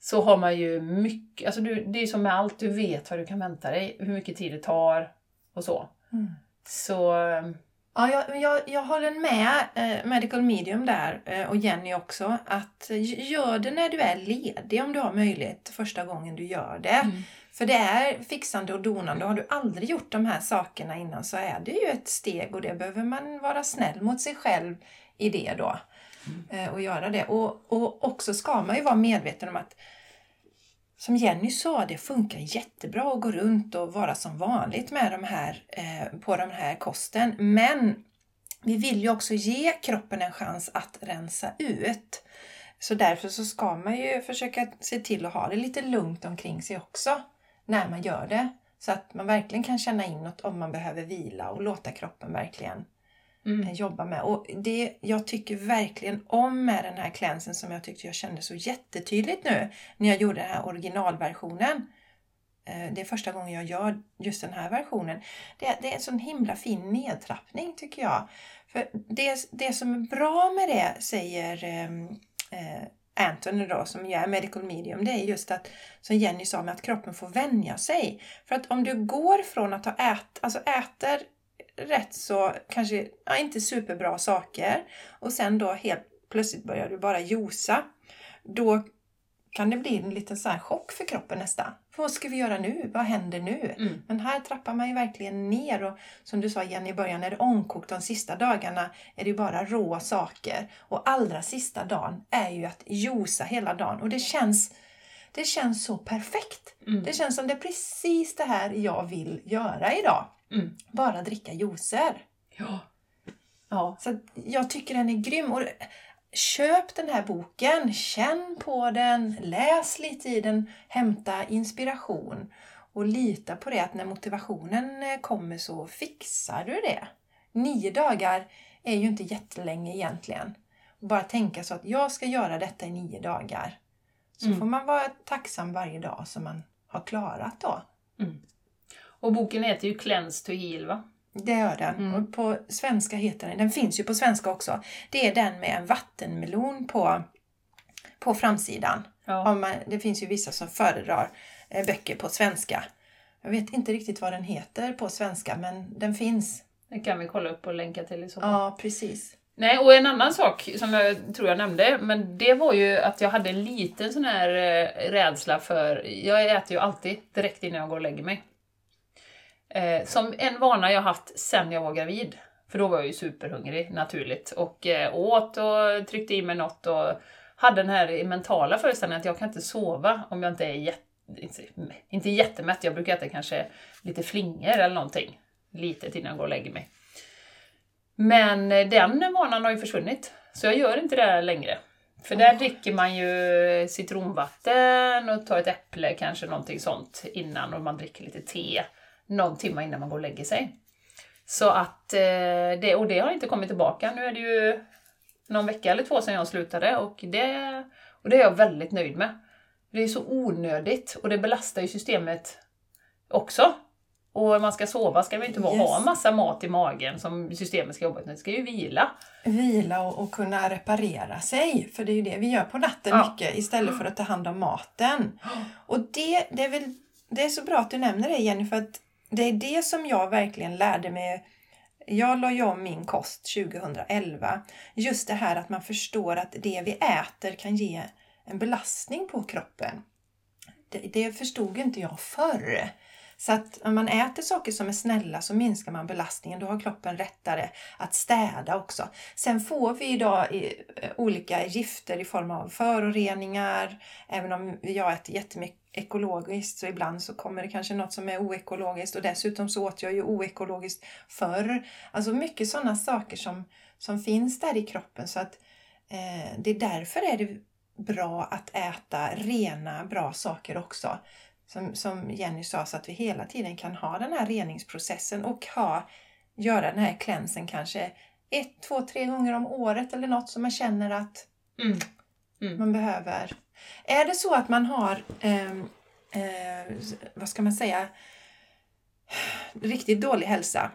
så har man ju mycket, alltså du, det är som med allt, du vet vad du kan vänta dig, hur mycket tid det tar och så. Mm. Så... Ehm, ja, jag, jag, jag håller med eh, Medical Medium där eh, och Jenny också, att gör det när du är ledig om du har möjlighet första gången du gör det. Mm. För det är fixande och donande. Har du aldrig gjort de här sakerna innan så är det ju ett steg och det behöver man vara snäll mot sig själv i det då. Mm. Och göra det. Och, och också ska man ju vara medveten om att som Jenny sa, det funkar jättebra att gå runt och vara som vanligt med de här, eh, på den här kosten. Men vi vill ju också ge kroppen en chans att rensa ut. Så därför så ska man ju försöka se till att ha det lite lugnt omkring sig också när man gör det. Så att man verkligen kan känna inåt om man behöver vila och låta kroppen verkligen mm. Eh, jobba med. Och det jag tycker verkligen om med den här klänsen som jag tyckte jag kände så jättetydligt nu när jag gjorde den här originalversionen. Eh, det är första gången jag gör just den här versionen. Det, det är en sån himla fin nedtrappning tycker jag. För det, det som är bra med det, säger ehm, eh, Anthony då, som är medical medium, det är just att, som Jenny sa, med att kroppen får vänja sig. För att om du går från att ha ät, alltså äter rätt så kanske ja, inte superbra saker och sen då helt plötsligt börjar du bara josa. Då kan det bli en liten så här chock för kroppen nästan. Vad ska vi göra nu? Vad händer nu? Mm. Men här trappar man ju verkligen ner och som du sa Jenny i början, är det ångkokt de sista dagarna är det ju bara rå saker. Och allra sista dagen är ju att josa hela dagen och det känns det känns så perfekt. Mm. Det känns som det är precis det här jag vill göra idag. Mm. Bara dricka juicer. Ja. ja. Så jag tycker den är grym. Och köp den här boken, känn på den, läs lite i den, hämta inspiration och lita på det att när motivationen eh, kommer så fixar du det. Nio dagar är ju inte jättelänge egentligen. Bara tänka så att jag ska göra detta i nio dagar. Så Mm. får man vara tacksam varje dag som man har klarat då. Och boken heter ju Cleanse to heal va? Det gör den. Mm. Och på svenska heter den, den finns ju på svenska också. Det är den med en vattenmelon på, på framsidan. Ja. Man, det finns ju vissa som föredrar eh, böcker på svenska. Jag vet inte riktigt vad den heter på svenska men den finns. Det kan vi kolla upp och länka till i så fall. Ja, precis. Nej, och en annan sak som jag tror jag nämnde, men det var ju att jag hade en liten sån här eh, rädsla för, jag äter ju alltid direkt innan jag går och lägger mig. Eh, som en vana jag haft sen jag var gravid. För då var jag ju superhungrig naturligt och eh, åt och tryckte i mig något och hade den här mentala föreställningen att jag kan inte sova om jag inte är jätte, inte, inte jättemätt, jag brukar äta kanske lite flingor eller någonting. Litet innan jag går och lägger mig. Men eh, den vanan har ju försvunnit, så jag gör inte det längre. För där dricker man ju citronvatten och tar ett äpple, kanske någonting sånt innan och man dricker lite te någon timme innan man går och lägger sig. Så att, eh, det, och det har inte kommit tillbaka. Nu är det ju någon vecka eller två sedan jag slutade och det, och det är jag väldigt nöjd med. Det är så onödigt och det belastar ju systemet också. Och man ska sova ska vi inte bara Yes. ha massa mat i magen som systemet ska jobba med, det ska ju vila. Vila och, och kunna reparera sig. För det är ju det vi gör på natten Ja. mycket istället för att ta hand om maten. <gasps> Och det, det, är väl, det är så bra att du nämner det Jenny för att det är det som jag verkligen lärde mig. Jag la ju om min kost 2011. Just det här att man förstår att det vi äter kan ge en belastning på kroppen. Det, det förstod inte jag förr. Så att om man äter saker som är snälla så minskar man belastningen. Då har kroppen lättare att städa också. Sen får vi idag eh, olika gifter i form av föroreningar. Även om jag äter jättemycket ekologiskt så ibland så kommer det kanske något som är oekologiskt och dessutom så åt jag ju oekologiskt förr. Alltså mycket sådana saker som, som finns där i kroppen så att eh, det är därför är det bra att äta rena, bra saker också. Som, som Jenny sa, så att vi hela tiden kan ha den här reningsprocessen och ha, göra den här cleansen kanske ett, två, tre gånger om året eller något som man känner att Mm. Mm. man behöver. Är det så att man har, ehm, eh, vad ska man säga, riktigt dålig hälsa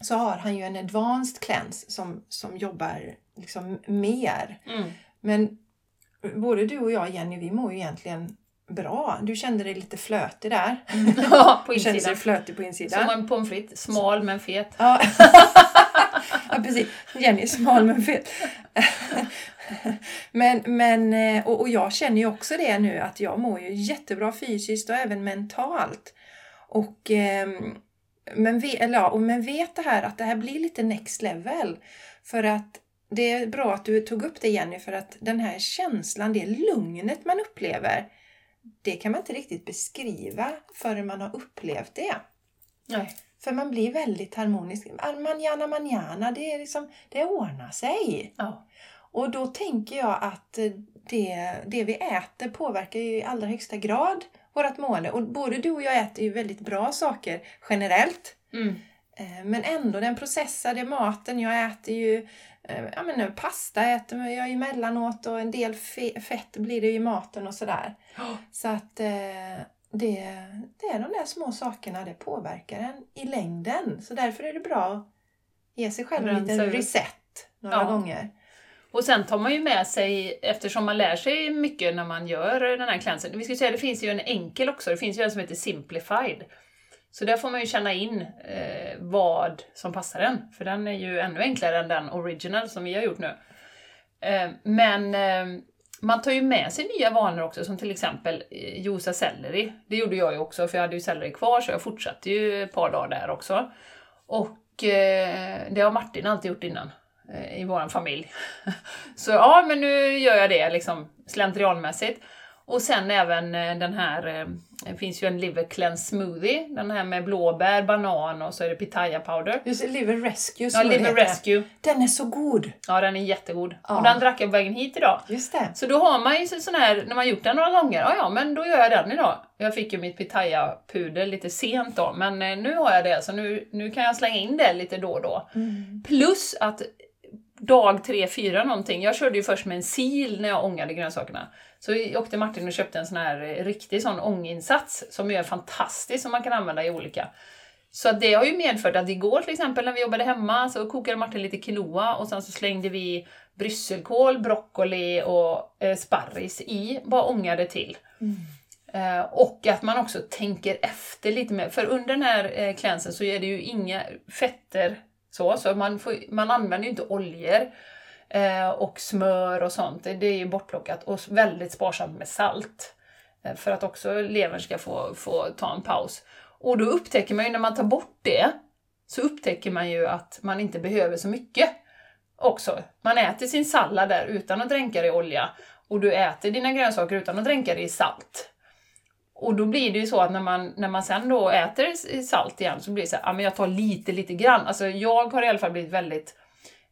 så har han ju en advanced cleanse som, som jobbar liksom mer. Mm. Men både du och jag Jenny, vi mår ju egentligen bra. Du kände dig lite flötig där. <laughs> Ja, på Du kände insidan. dig flötig på Som insidan. en pommes frites, smal men fet. Ja. <laughs> ja, precis. Jenny är smal men fet. <laughs> men, men, eh, och, och jag känner ju också det nu att jag mår ju jättebra fysiskt och även mentalt. Och, ehm, men, ve, eller, ja, och men vet det här att det här blir lite next level. För att det är bra att du tog upp det Jenny, för att den här känslan, det lugnet man upplever, det kan man inte riktigt beskriva förrän man har upplevt det. Nej. För man blir väldigt harmonisk. Manjana manjana, det är liksom, det ordnar sig. Ja. Och då tänker jag att det, det vi äter påverkar ju i allra högsta grad vårt mående. Och både du och jag äter ju väldigt bra saker generellt. Mm. Eh, Men ändå den processade maten. Jag äter ju ja, men nu, pasta äter jag emellanåt och en del fe- fett blir det i maten och sådär. Så att eh, det, det är de där små sakerna, det påverkar en i längden. Så därför är det bra att ge sig själv en liten reset några Ja. gånger. Och sen tar man ju med sig, eftersom man lär sig mycket när man gör den här cleansen. Vi ska säga, det finns ju en enkel också, det finns ju en som heter Simplified. Så där får man ju känna in eh, vad som passar en, för den är ju ännu enklare än den original som vi har gjort nu. Eh, men eh, man tar ju med sig nya vanor också, som till exempel eh, juica selleri. Det gjorde jag ju också, för jag hade ju selleri kvar, så jag fortsatte ju ett par dagar där också. Och eh, det har Martin alltid gjort innan eh, i vår familj. <laughs> Så ja, men nu gör jag det liksom slentrianmässigt. Och sen även eh, den här, eh, det finns ju en liver cleanse smoothie, den här med blåbär, banan och så är det pitaya powder. Just Liver Rescue Ja, liver rescue. Den är så god! Ja, den är jättegod. Ja. Och den drack jag på vägen hit idag. Just det. Så då har man ju så- sån här, när man gjort den några gånger, ja ja, men då gör jag den idag. Jag fick ju mitt pitaya-puder lite sent då, men eh, nu har jag det, så nu, nu kan jag slänga in det lite då och då. Mm. Plus att dag tre, fyra någonting. Jag körde ju först med en sil när jag ångade grönsakerna. Så åkte Martin och köpte en sån här eh, riktig sån ånginsats som är fantastisk som man kan använda i olika. Så det har ju medfört att igår till exempel när vi jobbade hemma så kokade Martin lite quinoa och sen så slängde vi brysselkål, broccoli och eh, sparris i, bara ångade till. Mm. Eh, och att man också tänker efter lite mer, för under den här eh, cleansen så är det ju inga fetter så, så man, får, man använder ju inte oljor Eh, och smör och sånt, det är ju bortplockat och väldigt sparsamt med salt. Eh, för att också levern ska få, få ta en paus. Och då upptäcker man ju när man tar bort det, så upptäcker man ju att man inte behöver så mycket också. Man äter sin sallad där utan att dränka det i olja och du äter dina grönsaker utan att dränka det i salt. Och då blir det ju så att när man, när man sen då äter salt igen så blir det så här, ja men jag tar lite, lite grann. Alltså jag har i alla fall blivit väldigt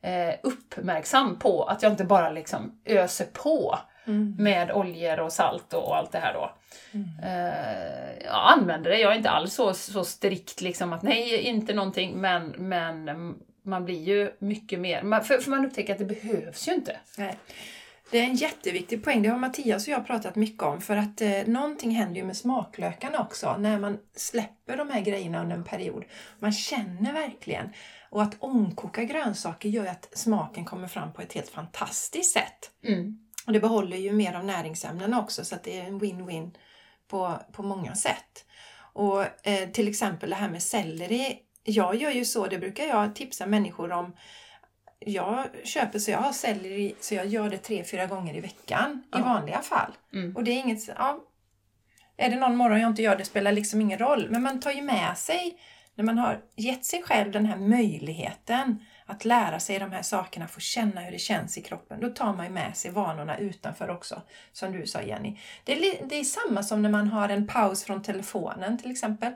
eh, uppmärksam på att jag inte bara liksom öser på mm. med oljor och salt och allt det här då. Mm. Eh, jag använder det, jag är inte alls så, så strikt liksom att nej, inte någonting, men, men man blir ju mycket mer, för, för man upptäcker att det behövs ju inte. Nej. Det är en jätteviktig poäng, det har Mattias och jag pratat mycket om för att eh, någonting händer ju med smaklökarna också när man släpper de här grejerna under en period. Man känner verkligen och att ångkoka grönsaker gör att smaken kommer fram på ett helt fantastiskt sätt. Mm. Och det behåller ju mer av näringsämnena också så att det är en win-win på, på många sätt. Och eh, till exempel det här med selleri. Jag gör ju så, det brukar jag tipsa människor om jag köper så jag har selleri så jag gör det tre, fyra gånger i veckan ja. i vanliga fall. Mm. Och det är inget, ja, är det någon morgon jag inte gör det spelar liksom ingen roll. Men man tar ju med sig, när man har gett sig själv den här möjligheten att lära sig de här sakerna, få känna hur det känns i kroppen, då tar man ju med sig vanorna utanför också. Som du sa Jenny. Det är, det är samma som när man har en paus från telefonen till exempel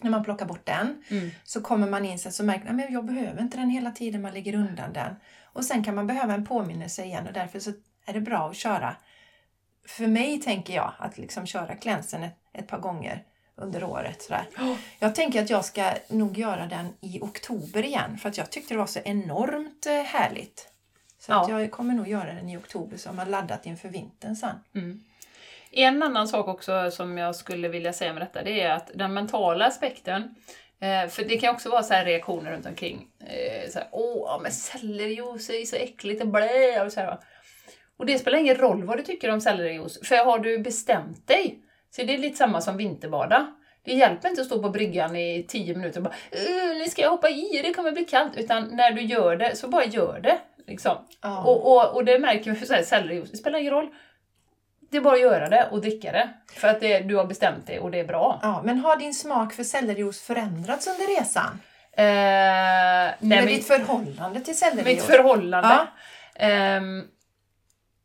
när man plockar bort den mm. så kommer man in sen så märker man att jag behöver inte den hela tiden, man lägger undan den. Och sen kan man behöva en påminnelse igen och därför så är det bra att köra. För mig tänker jag att liksom köra klänsen ett, ett par gånger under året. Sådär. Oh. Jag tänker att jag ska nog göra den i oktober igen för att jag tyckte det var så enormt eh, härligt. Så ja. att jag kommer nog göra den i oktober så har man laddat inför vintern sen. Mm. En annan sak också som jag skulle vilja säga med detta, det är att den mentala aspekten, eh, för det kan också vara så reaktioner runt omkring. Eh, så här, Åh, men sellerijuice är så äckligt och blä och så här, Och det spelar ingen roll vad du tycker om sellerijuice, för har du bestämt dig, så det är lite samma som vinterbada. Det hjälper inte att stå på bryggan i tio minuter och bara nu ska jag hoppa i, det kommer bli kallt. Utan när du gör det, så bara gör det. Liksom. Oh. Och, och, och det märker vi för sellerijuice, det spelar ingen roll. Det är bara att göra det och dricka det. För att det, du har bestämt det och det är bra. Ja, men har din smak för sellerijuice förändrats under resan? Eh, nej, Eller ditt förhållande till sellerijuice? Mitt förhållande? Ja. Eh,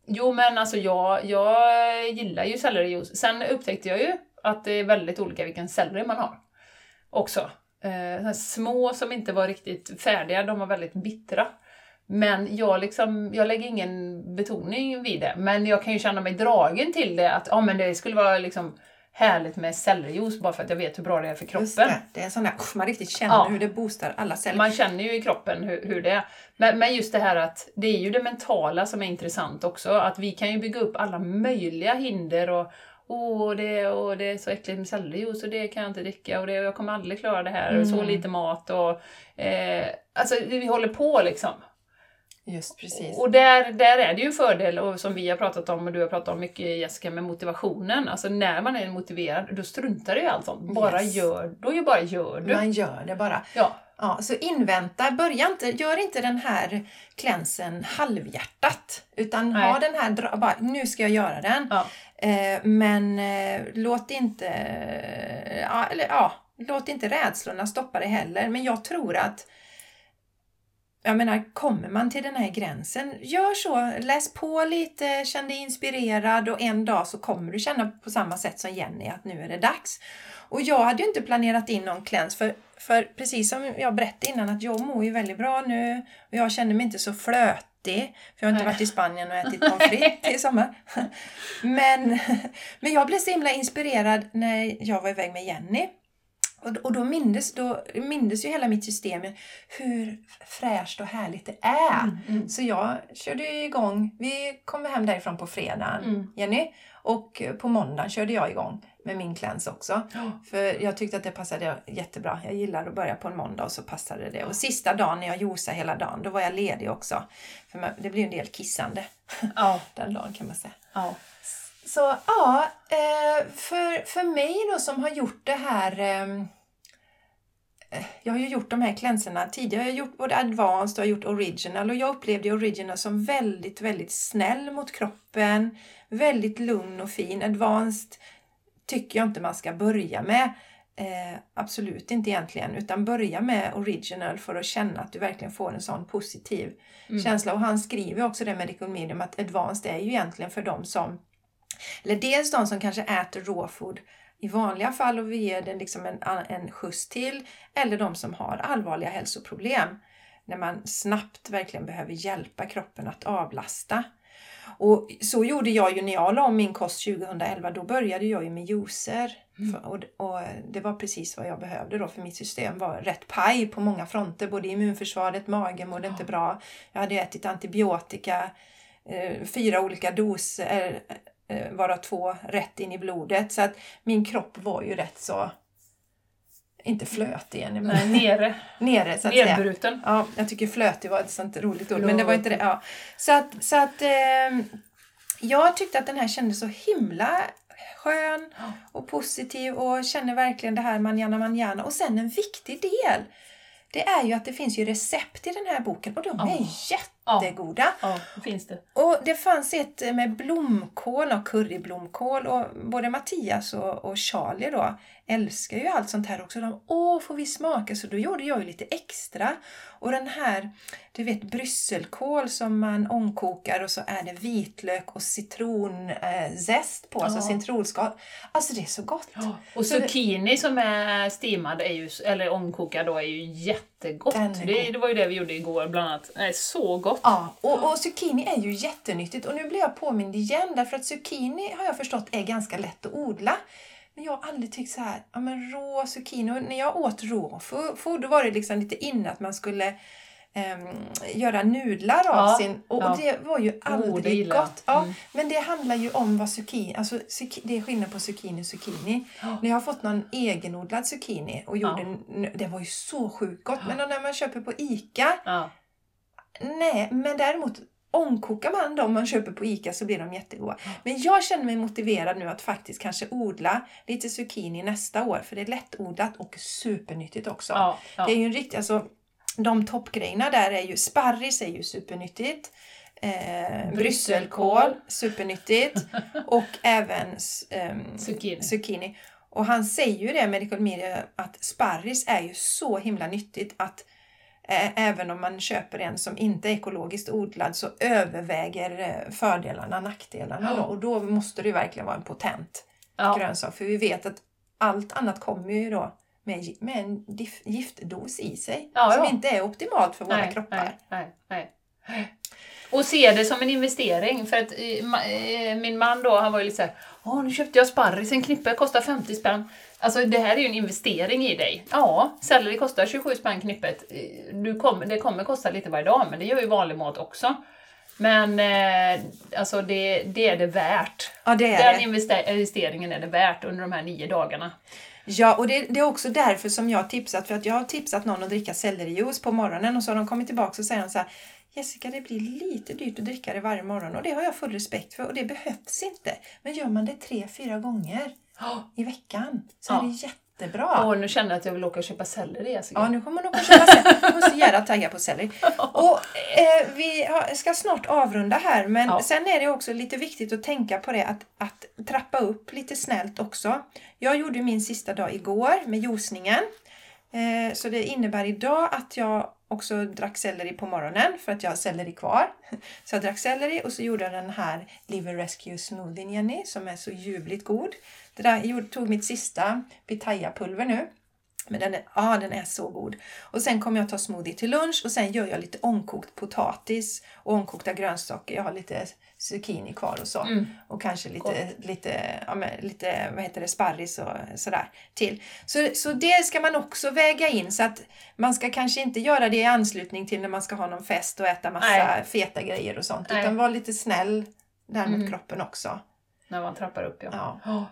jo men alltså jag, jag gillar ju sellerijuice. Sen upptäckte jag ju att det är väldigt olika vilken selleri man har. Också. Eh, små som inte var riktigt färdiga, de var väldigt bittra. Men jag, liksom, jag lägger ingen betoning vid det. Men jag kan ju känna mig dragen till det, att ja, men det skulle vara liksom härligt med sellerijuice bara för att jag vet hur bra det är för kroppen. Det, det är en sån där, man riktigt känner ja. hur det boostar alla celler. Man känner ju i kroppen hur, hur det är. Men, men just det här att det är ju det mentala som är intressant också. Att vi kan ju bygga upp alla möjliga hinder och Åh, det, och det är så äckligt med sellerijuice och det kan jag inte dricka och det, jag kommer aldrig klara det här. Mm. Och så lite mat och... Eh, alltså vi håller på liksom. Just precis. Och där, där är det ju en fördel, och som vi har pratat om och du har pratat om mycket Jessica, med motivationen. Alltså när man är motiverad, då struntar du i allt sånt. Bara yes. gör, då bara gör du. Man gör det bara. Ja. Ja, så invänta, börja inte, gör inte den här klänsen halvhjärtat. Utan Nej. ha den här, bara, nu ska jag göra den. Ja. Eh, men eh, låt inte, ja, eller, ja, låt inte rädslorna stoppa dig heller. Men jag tror att jag menar, kommer man till den här gränsen, gör så. Läs på lite, känn dig inspirerad och en dag så kommer du känna på samma sätt som Jenny att nu är det dags. Och jag hade ju inte planerat in någon kläns för, för precis som jag berättade innan att jag mår ju väldigt bra nu och jag känner mig inte så flötig för jag har inte Nej. varit i Spanien och ätit pommes frites <laughs> i sommar. Men, <laughs> men jag blev så himla inspirerad när jag var iväg med Jenny Och, och då, mindes, då mindes ju hela mitt system hur fräscht och härligt det är. Mm, mm. Så jag körde igång. Vi kom hem därifrån på fredagen, Mm. Jenny. Och på måndagen körde jag igång med min cleanse också. För jag tyckte att det passade jättebra. Jag gillar att börja på en måndag och så passade det. Och sista dagen när jag josade hela dagen, då var jag ledig också. För det blir en del kissande Ja. <laughs> den dagen kan man säga. ja. Så ja, eh, för, för mig då som har gjort det här ehm, eh, jag har ju gjort de här cleanserna tidigare. Jag har gjort både advanced och jag gjort original och jag upplevde original som väldigt, väldigt snäll mot kroppen. Väldigt lugn och fin. Advanced tycker jag inte man ska börja med. Eh, absolut inte egentligen, utan börja med original för att känna att du verkligen får en sån positiv Mm. känsla. Och han skriver också det med Medical Medium att advanced är ju egentligen för de som, eller dels de som kanske äter raw food i vanliga fall och vi ger den liksom en, en skjuts till, eller de som har allvarliga hälsoproblem. När man snabbt verkligen behöver hjälpa kroppen att avlasta. Och så gjorde jag ju när jag la om min kost 2011. Då började jag ju med juicer. Mm. Och, och det var precis vad jag behövde då för mitt system var rätt paj på många fronter. Både immunförsvaret, magen mådde inte bra. Jag hade ätit antibiotika, eh, fyra olika doser, eh, varav två rätt in i blodet. Så att min kropp var ju rätt så, inte flötig men Nej, nere. <laughs> nere så att säga. Nedbruten. Ja, jag tycker flötig var ett sånt roligt ord, Ja. men det var inte det. Ja. Så att, så att eh, jag tyckte att den här kändes så himla skön och positiv och känner verkligen det här manjana manjana. Och sen en viktig del, det är ju att det finns ju recept i den här boken och de är Ja. Jättegoda. Ja, det finns det. Och det fanns ett med blomkål och curryblomkål och både Mattias och, och Charlie då älskar ju allt sånt här också. De, Åh, får vi smaka? Så då gjorde jag ju lite extra. Och den här, du vet brysselkål som man ångkokar och så är det vitlök och citronzest eh, på, alltså Ja. citronskal. Alltså det är så gott. Och Så det- zucchini som är steamad, är ju, eller omkokad då, är ju jättegott. Det, det var ju det vi gjorde igår bland annat. Är så gott. Ja, och, och zucchini är ju jättenyttigt. Och nu blir jag påmind igen därför att zucchini har jag förstått är ganska lätt att odla. Men jag har aldrig tyckt så här, ja men rå zucchini. Och när jag åt rå fo- food då var det liksom lite inne att man skulle ehm, göra nudlar av Ja, sin... Och, ja. och det var ju det aldrig jag. gott. Ja, Mm. Men det handlar ju om vad zucchini... Alltså det är skillnad på zucchini och zucchini. Ja. När jag har fått någon egenodlad zucchini och gjorde... Ja. Det var ju så sjukt gott. Men när man köper på ICA. Nej, men däremot ångkokar man de man köper på ICA så blir de jättegoda. Men jag känner mig motiverad nu att faktiskt kanske odla lite zucchini nästa år för det är lättodlat och supernyttigt också. Ja, ja. Det är ju en riktig, alltså de toppgrejerna där är ju, sparris är ju supernyttigt. Eh, brysselkål, supernyttigt. <laughs> och även ehm, Zucchini. zucchini. Och han säger ju det, Medical Media, att sparris är ju så himla nyttigt att eh, även om man köper en som inte är ekologiskt odlad så överväger eh, fördelarna nackdelarna. Då, Ja. och då måste det ju verkligen vara en potent Ja. grönsak. För vi vet att allt annat kommer ju då med, med en giftdos i sig. Ja, som ja. inte är optimalt för våra nej, kroppar. Nej, nej. Och se det som en investering. För att eh, eh, min man då, han var ju lite såhär, Åh, nu köpte jag sparris, en knippe kostar 50 spänn. Alltså det här är ju en investering i dig. Ja, selleri kostar 27 spänn knippet. Eh, Du kommer, det kommer kosta lite varje dag, men det gör ju vanlig mat också. Men eh, alltså det, det är det värt. Ja, det är Den det. investe- investeringen är det värt under de här nio dagarna. Ja, och det, det är också därför som jag har tipsat. För att jag har tipsat någon att dricka sellerijuice på morgonen och så har de kommit tillbaka och säger så här Jessica, det blir lite dyrt att dricka det varje morgon och det har jag full respekt för och det behövs inte. Men gör man det tre, fyra gånger i veckan så Ja. är det jättebra. Och nu känner jag att jag vill åka och köpa selleri Jessica. Ja, nu kommer hon att köpa selleri. Jag måste gärna tagga på selleri. Och eh, vi ska snart avrunda här, men Ja. sen är det också lite viktigt att tänka på det att, att trappa upp lite snällt också. Jag gjorde min sista dag igår med juicningen. Eh, så det innebär idag att jag också drack selleri på morgonen för att jag har selleri kvar. Så jag drack selleri och så gjorde jag den här Liver Rescue Smoothie Jenny som är så ljuvligt god. Det där, jag tog mitt sista pitaya-pulver nu. Men den är, ja, den är så god. Och sen kommer jag ta smoothie till lunch och sen gör jag lite ångkokt potatis och ångkokta grönsaker. Jag har lite zucchini kvar och så. Mm. Och kanske lite, lite, ja, men, lite vad heter det, sparris och sådär till. Så, så det ska man också väga in så att man ska kanske inte göra det i anslutning till när man ska ha någon fest och äta massa Nej. feta grejer och sånt. Nej. Utan vara lite snäll där mot Mm. kroppen också. När man trappar upp, ja. Ja.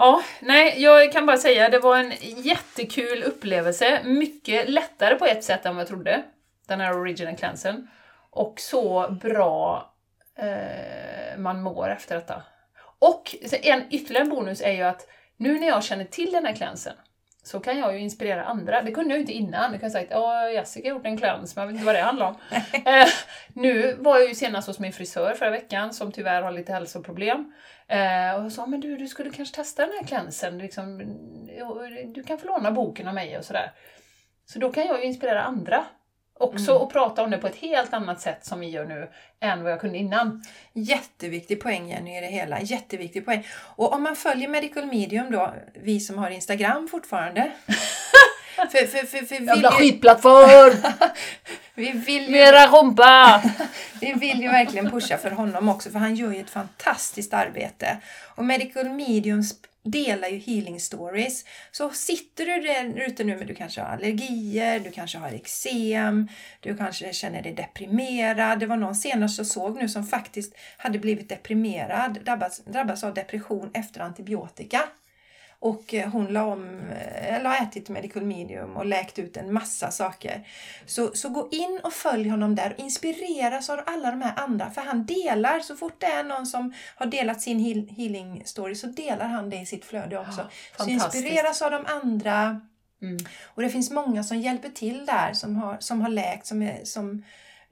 Ja. Nej, jag kan bara säga det var en jättekul upplevelse. Mycket lättare på ett sätt än vad jag trodde. Den här original cleansen. Och så bra eh, man mår efter detta. Och en ytterligare bonus är ju att nu när jag känner till den här cleansen så kan jag ju inspirera andra. Det kunde jag ju inte innan. Jag kunde sagt att Jessica har gjort en cleanse, men jag vet inte vad det handlar om. <laughs> eh, nu var jag ju senast hos min frisör förra veckan, som tyvärr har lite hälsoproblem. Eh, och jag sa, men du, du skulle kanske testa den här cleansen. Liksom, du kan få låna boken av mig och sådär. Så då kan jag ju inspirera andra också Mm. och prata om det på ett helt annat sätt som vi gör nu än vad jag kunde innan. Jätteviktig poäng Jenny i det hela. Jätteviktig poäng. Och om man följer Medical Medium då, vi som har Instagram fortfarande. <laughs> för, för, för, för vill ju, skitplattform! <laughs> vi, vill ju, Mera rumpa! <laughs> vi vill ju verkligen pusha för honom också för han gör ju ett fantastiskt arbete. Och Medical Medium sp- delar ju healing stories. Så sitter du där ute nu men du kanske har allergier, du kanske har eksem, du kanske känner dig deprimerad. Det var någon senast jag såg nu som faktiskt hade blivit deprimerad, drabbats, drabbats av depression efter antibiotika. Och eh, hon la om, eh, eller har ätit medical medium och läkt ut en massa saker. Så, så gå in och följ honom där och inspireras av alla de här andra. För han delar, så fort det är någon som har delat sin heal, healing story så delar han det i sitt flöde också. så fantastiskt. inspireras av de andra. Mm. Och det finns många som hjälper till där, som har, som har läkt, som är, som, eh,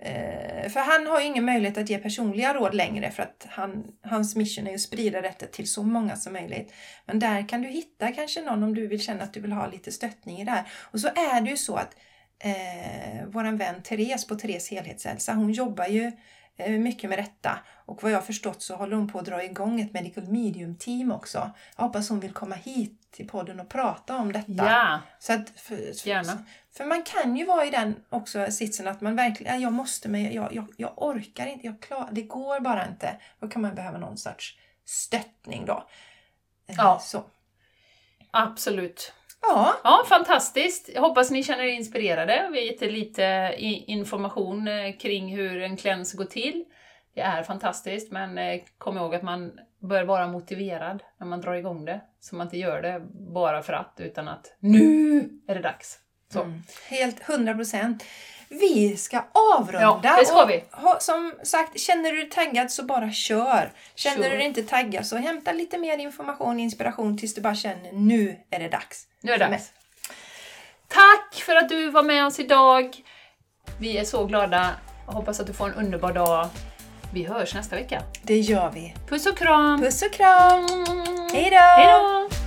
Eh, för han har ju ingen möjlighet att ge personliga råd längre för att han, hans mission är ju att sprida detta till så många som möjligt. Men där kan du hitta kanske någon om du vill känna att du vill ha lite stöttning i det här. Och så är det ju så att eh, våran vän Therese på Therese helhetshälsa, hon jobbar ju eh, mycket med detta. Och vad jag har förstått så håller hon på att dra igång ett medical medium team också. Jag hoppas hon vill komma hit till podden och prata om detta. Ja, Så att för, Gärna. för man kan ju vara i den också sitsen att man verkligen, ja, jag måste men jag, jag, jag orkar inte, jag klar, det går bara inte. Då kan man behöva någon sorts stöttning då. Eh, Ja. Så. absolut. Ja, Ja, fantastiskt. Jag hoppas ni känner er inspirerade. Vi har gett er lite information eh, kring hur en cleanse går till. Det är fantastiskt, men eh, kom ihåg att man bör vara motiverad när man drar igång det. Så man inte gör det bara för att, utan att nu är det dags. Så. Mm. helt 100 procent. Vi ska avrunda. Ja, det ska och vi. Ha, som sagt, känner du dig taggad så bara kör. Känner Kör. du dig inte taggad så hämta lite mer information och inspiration tills du bara känner nu är det dags. Nu är det dags. Tack för att du var med oss idag. Vi är så glada. Hoppas att du får en underbar dag. Vi hörs nästa vecka. Det gör vi. Puss och kram! Puss och kram! Mm. Hej då!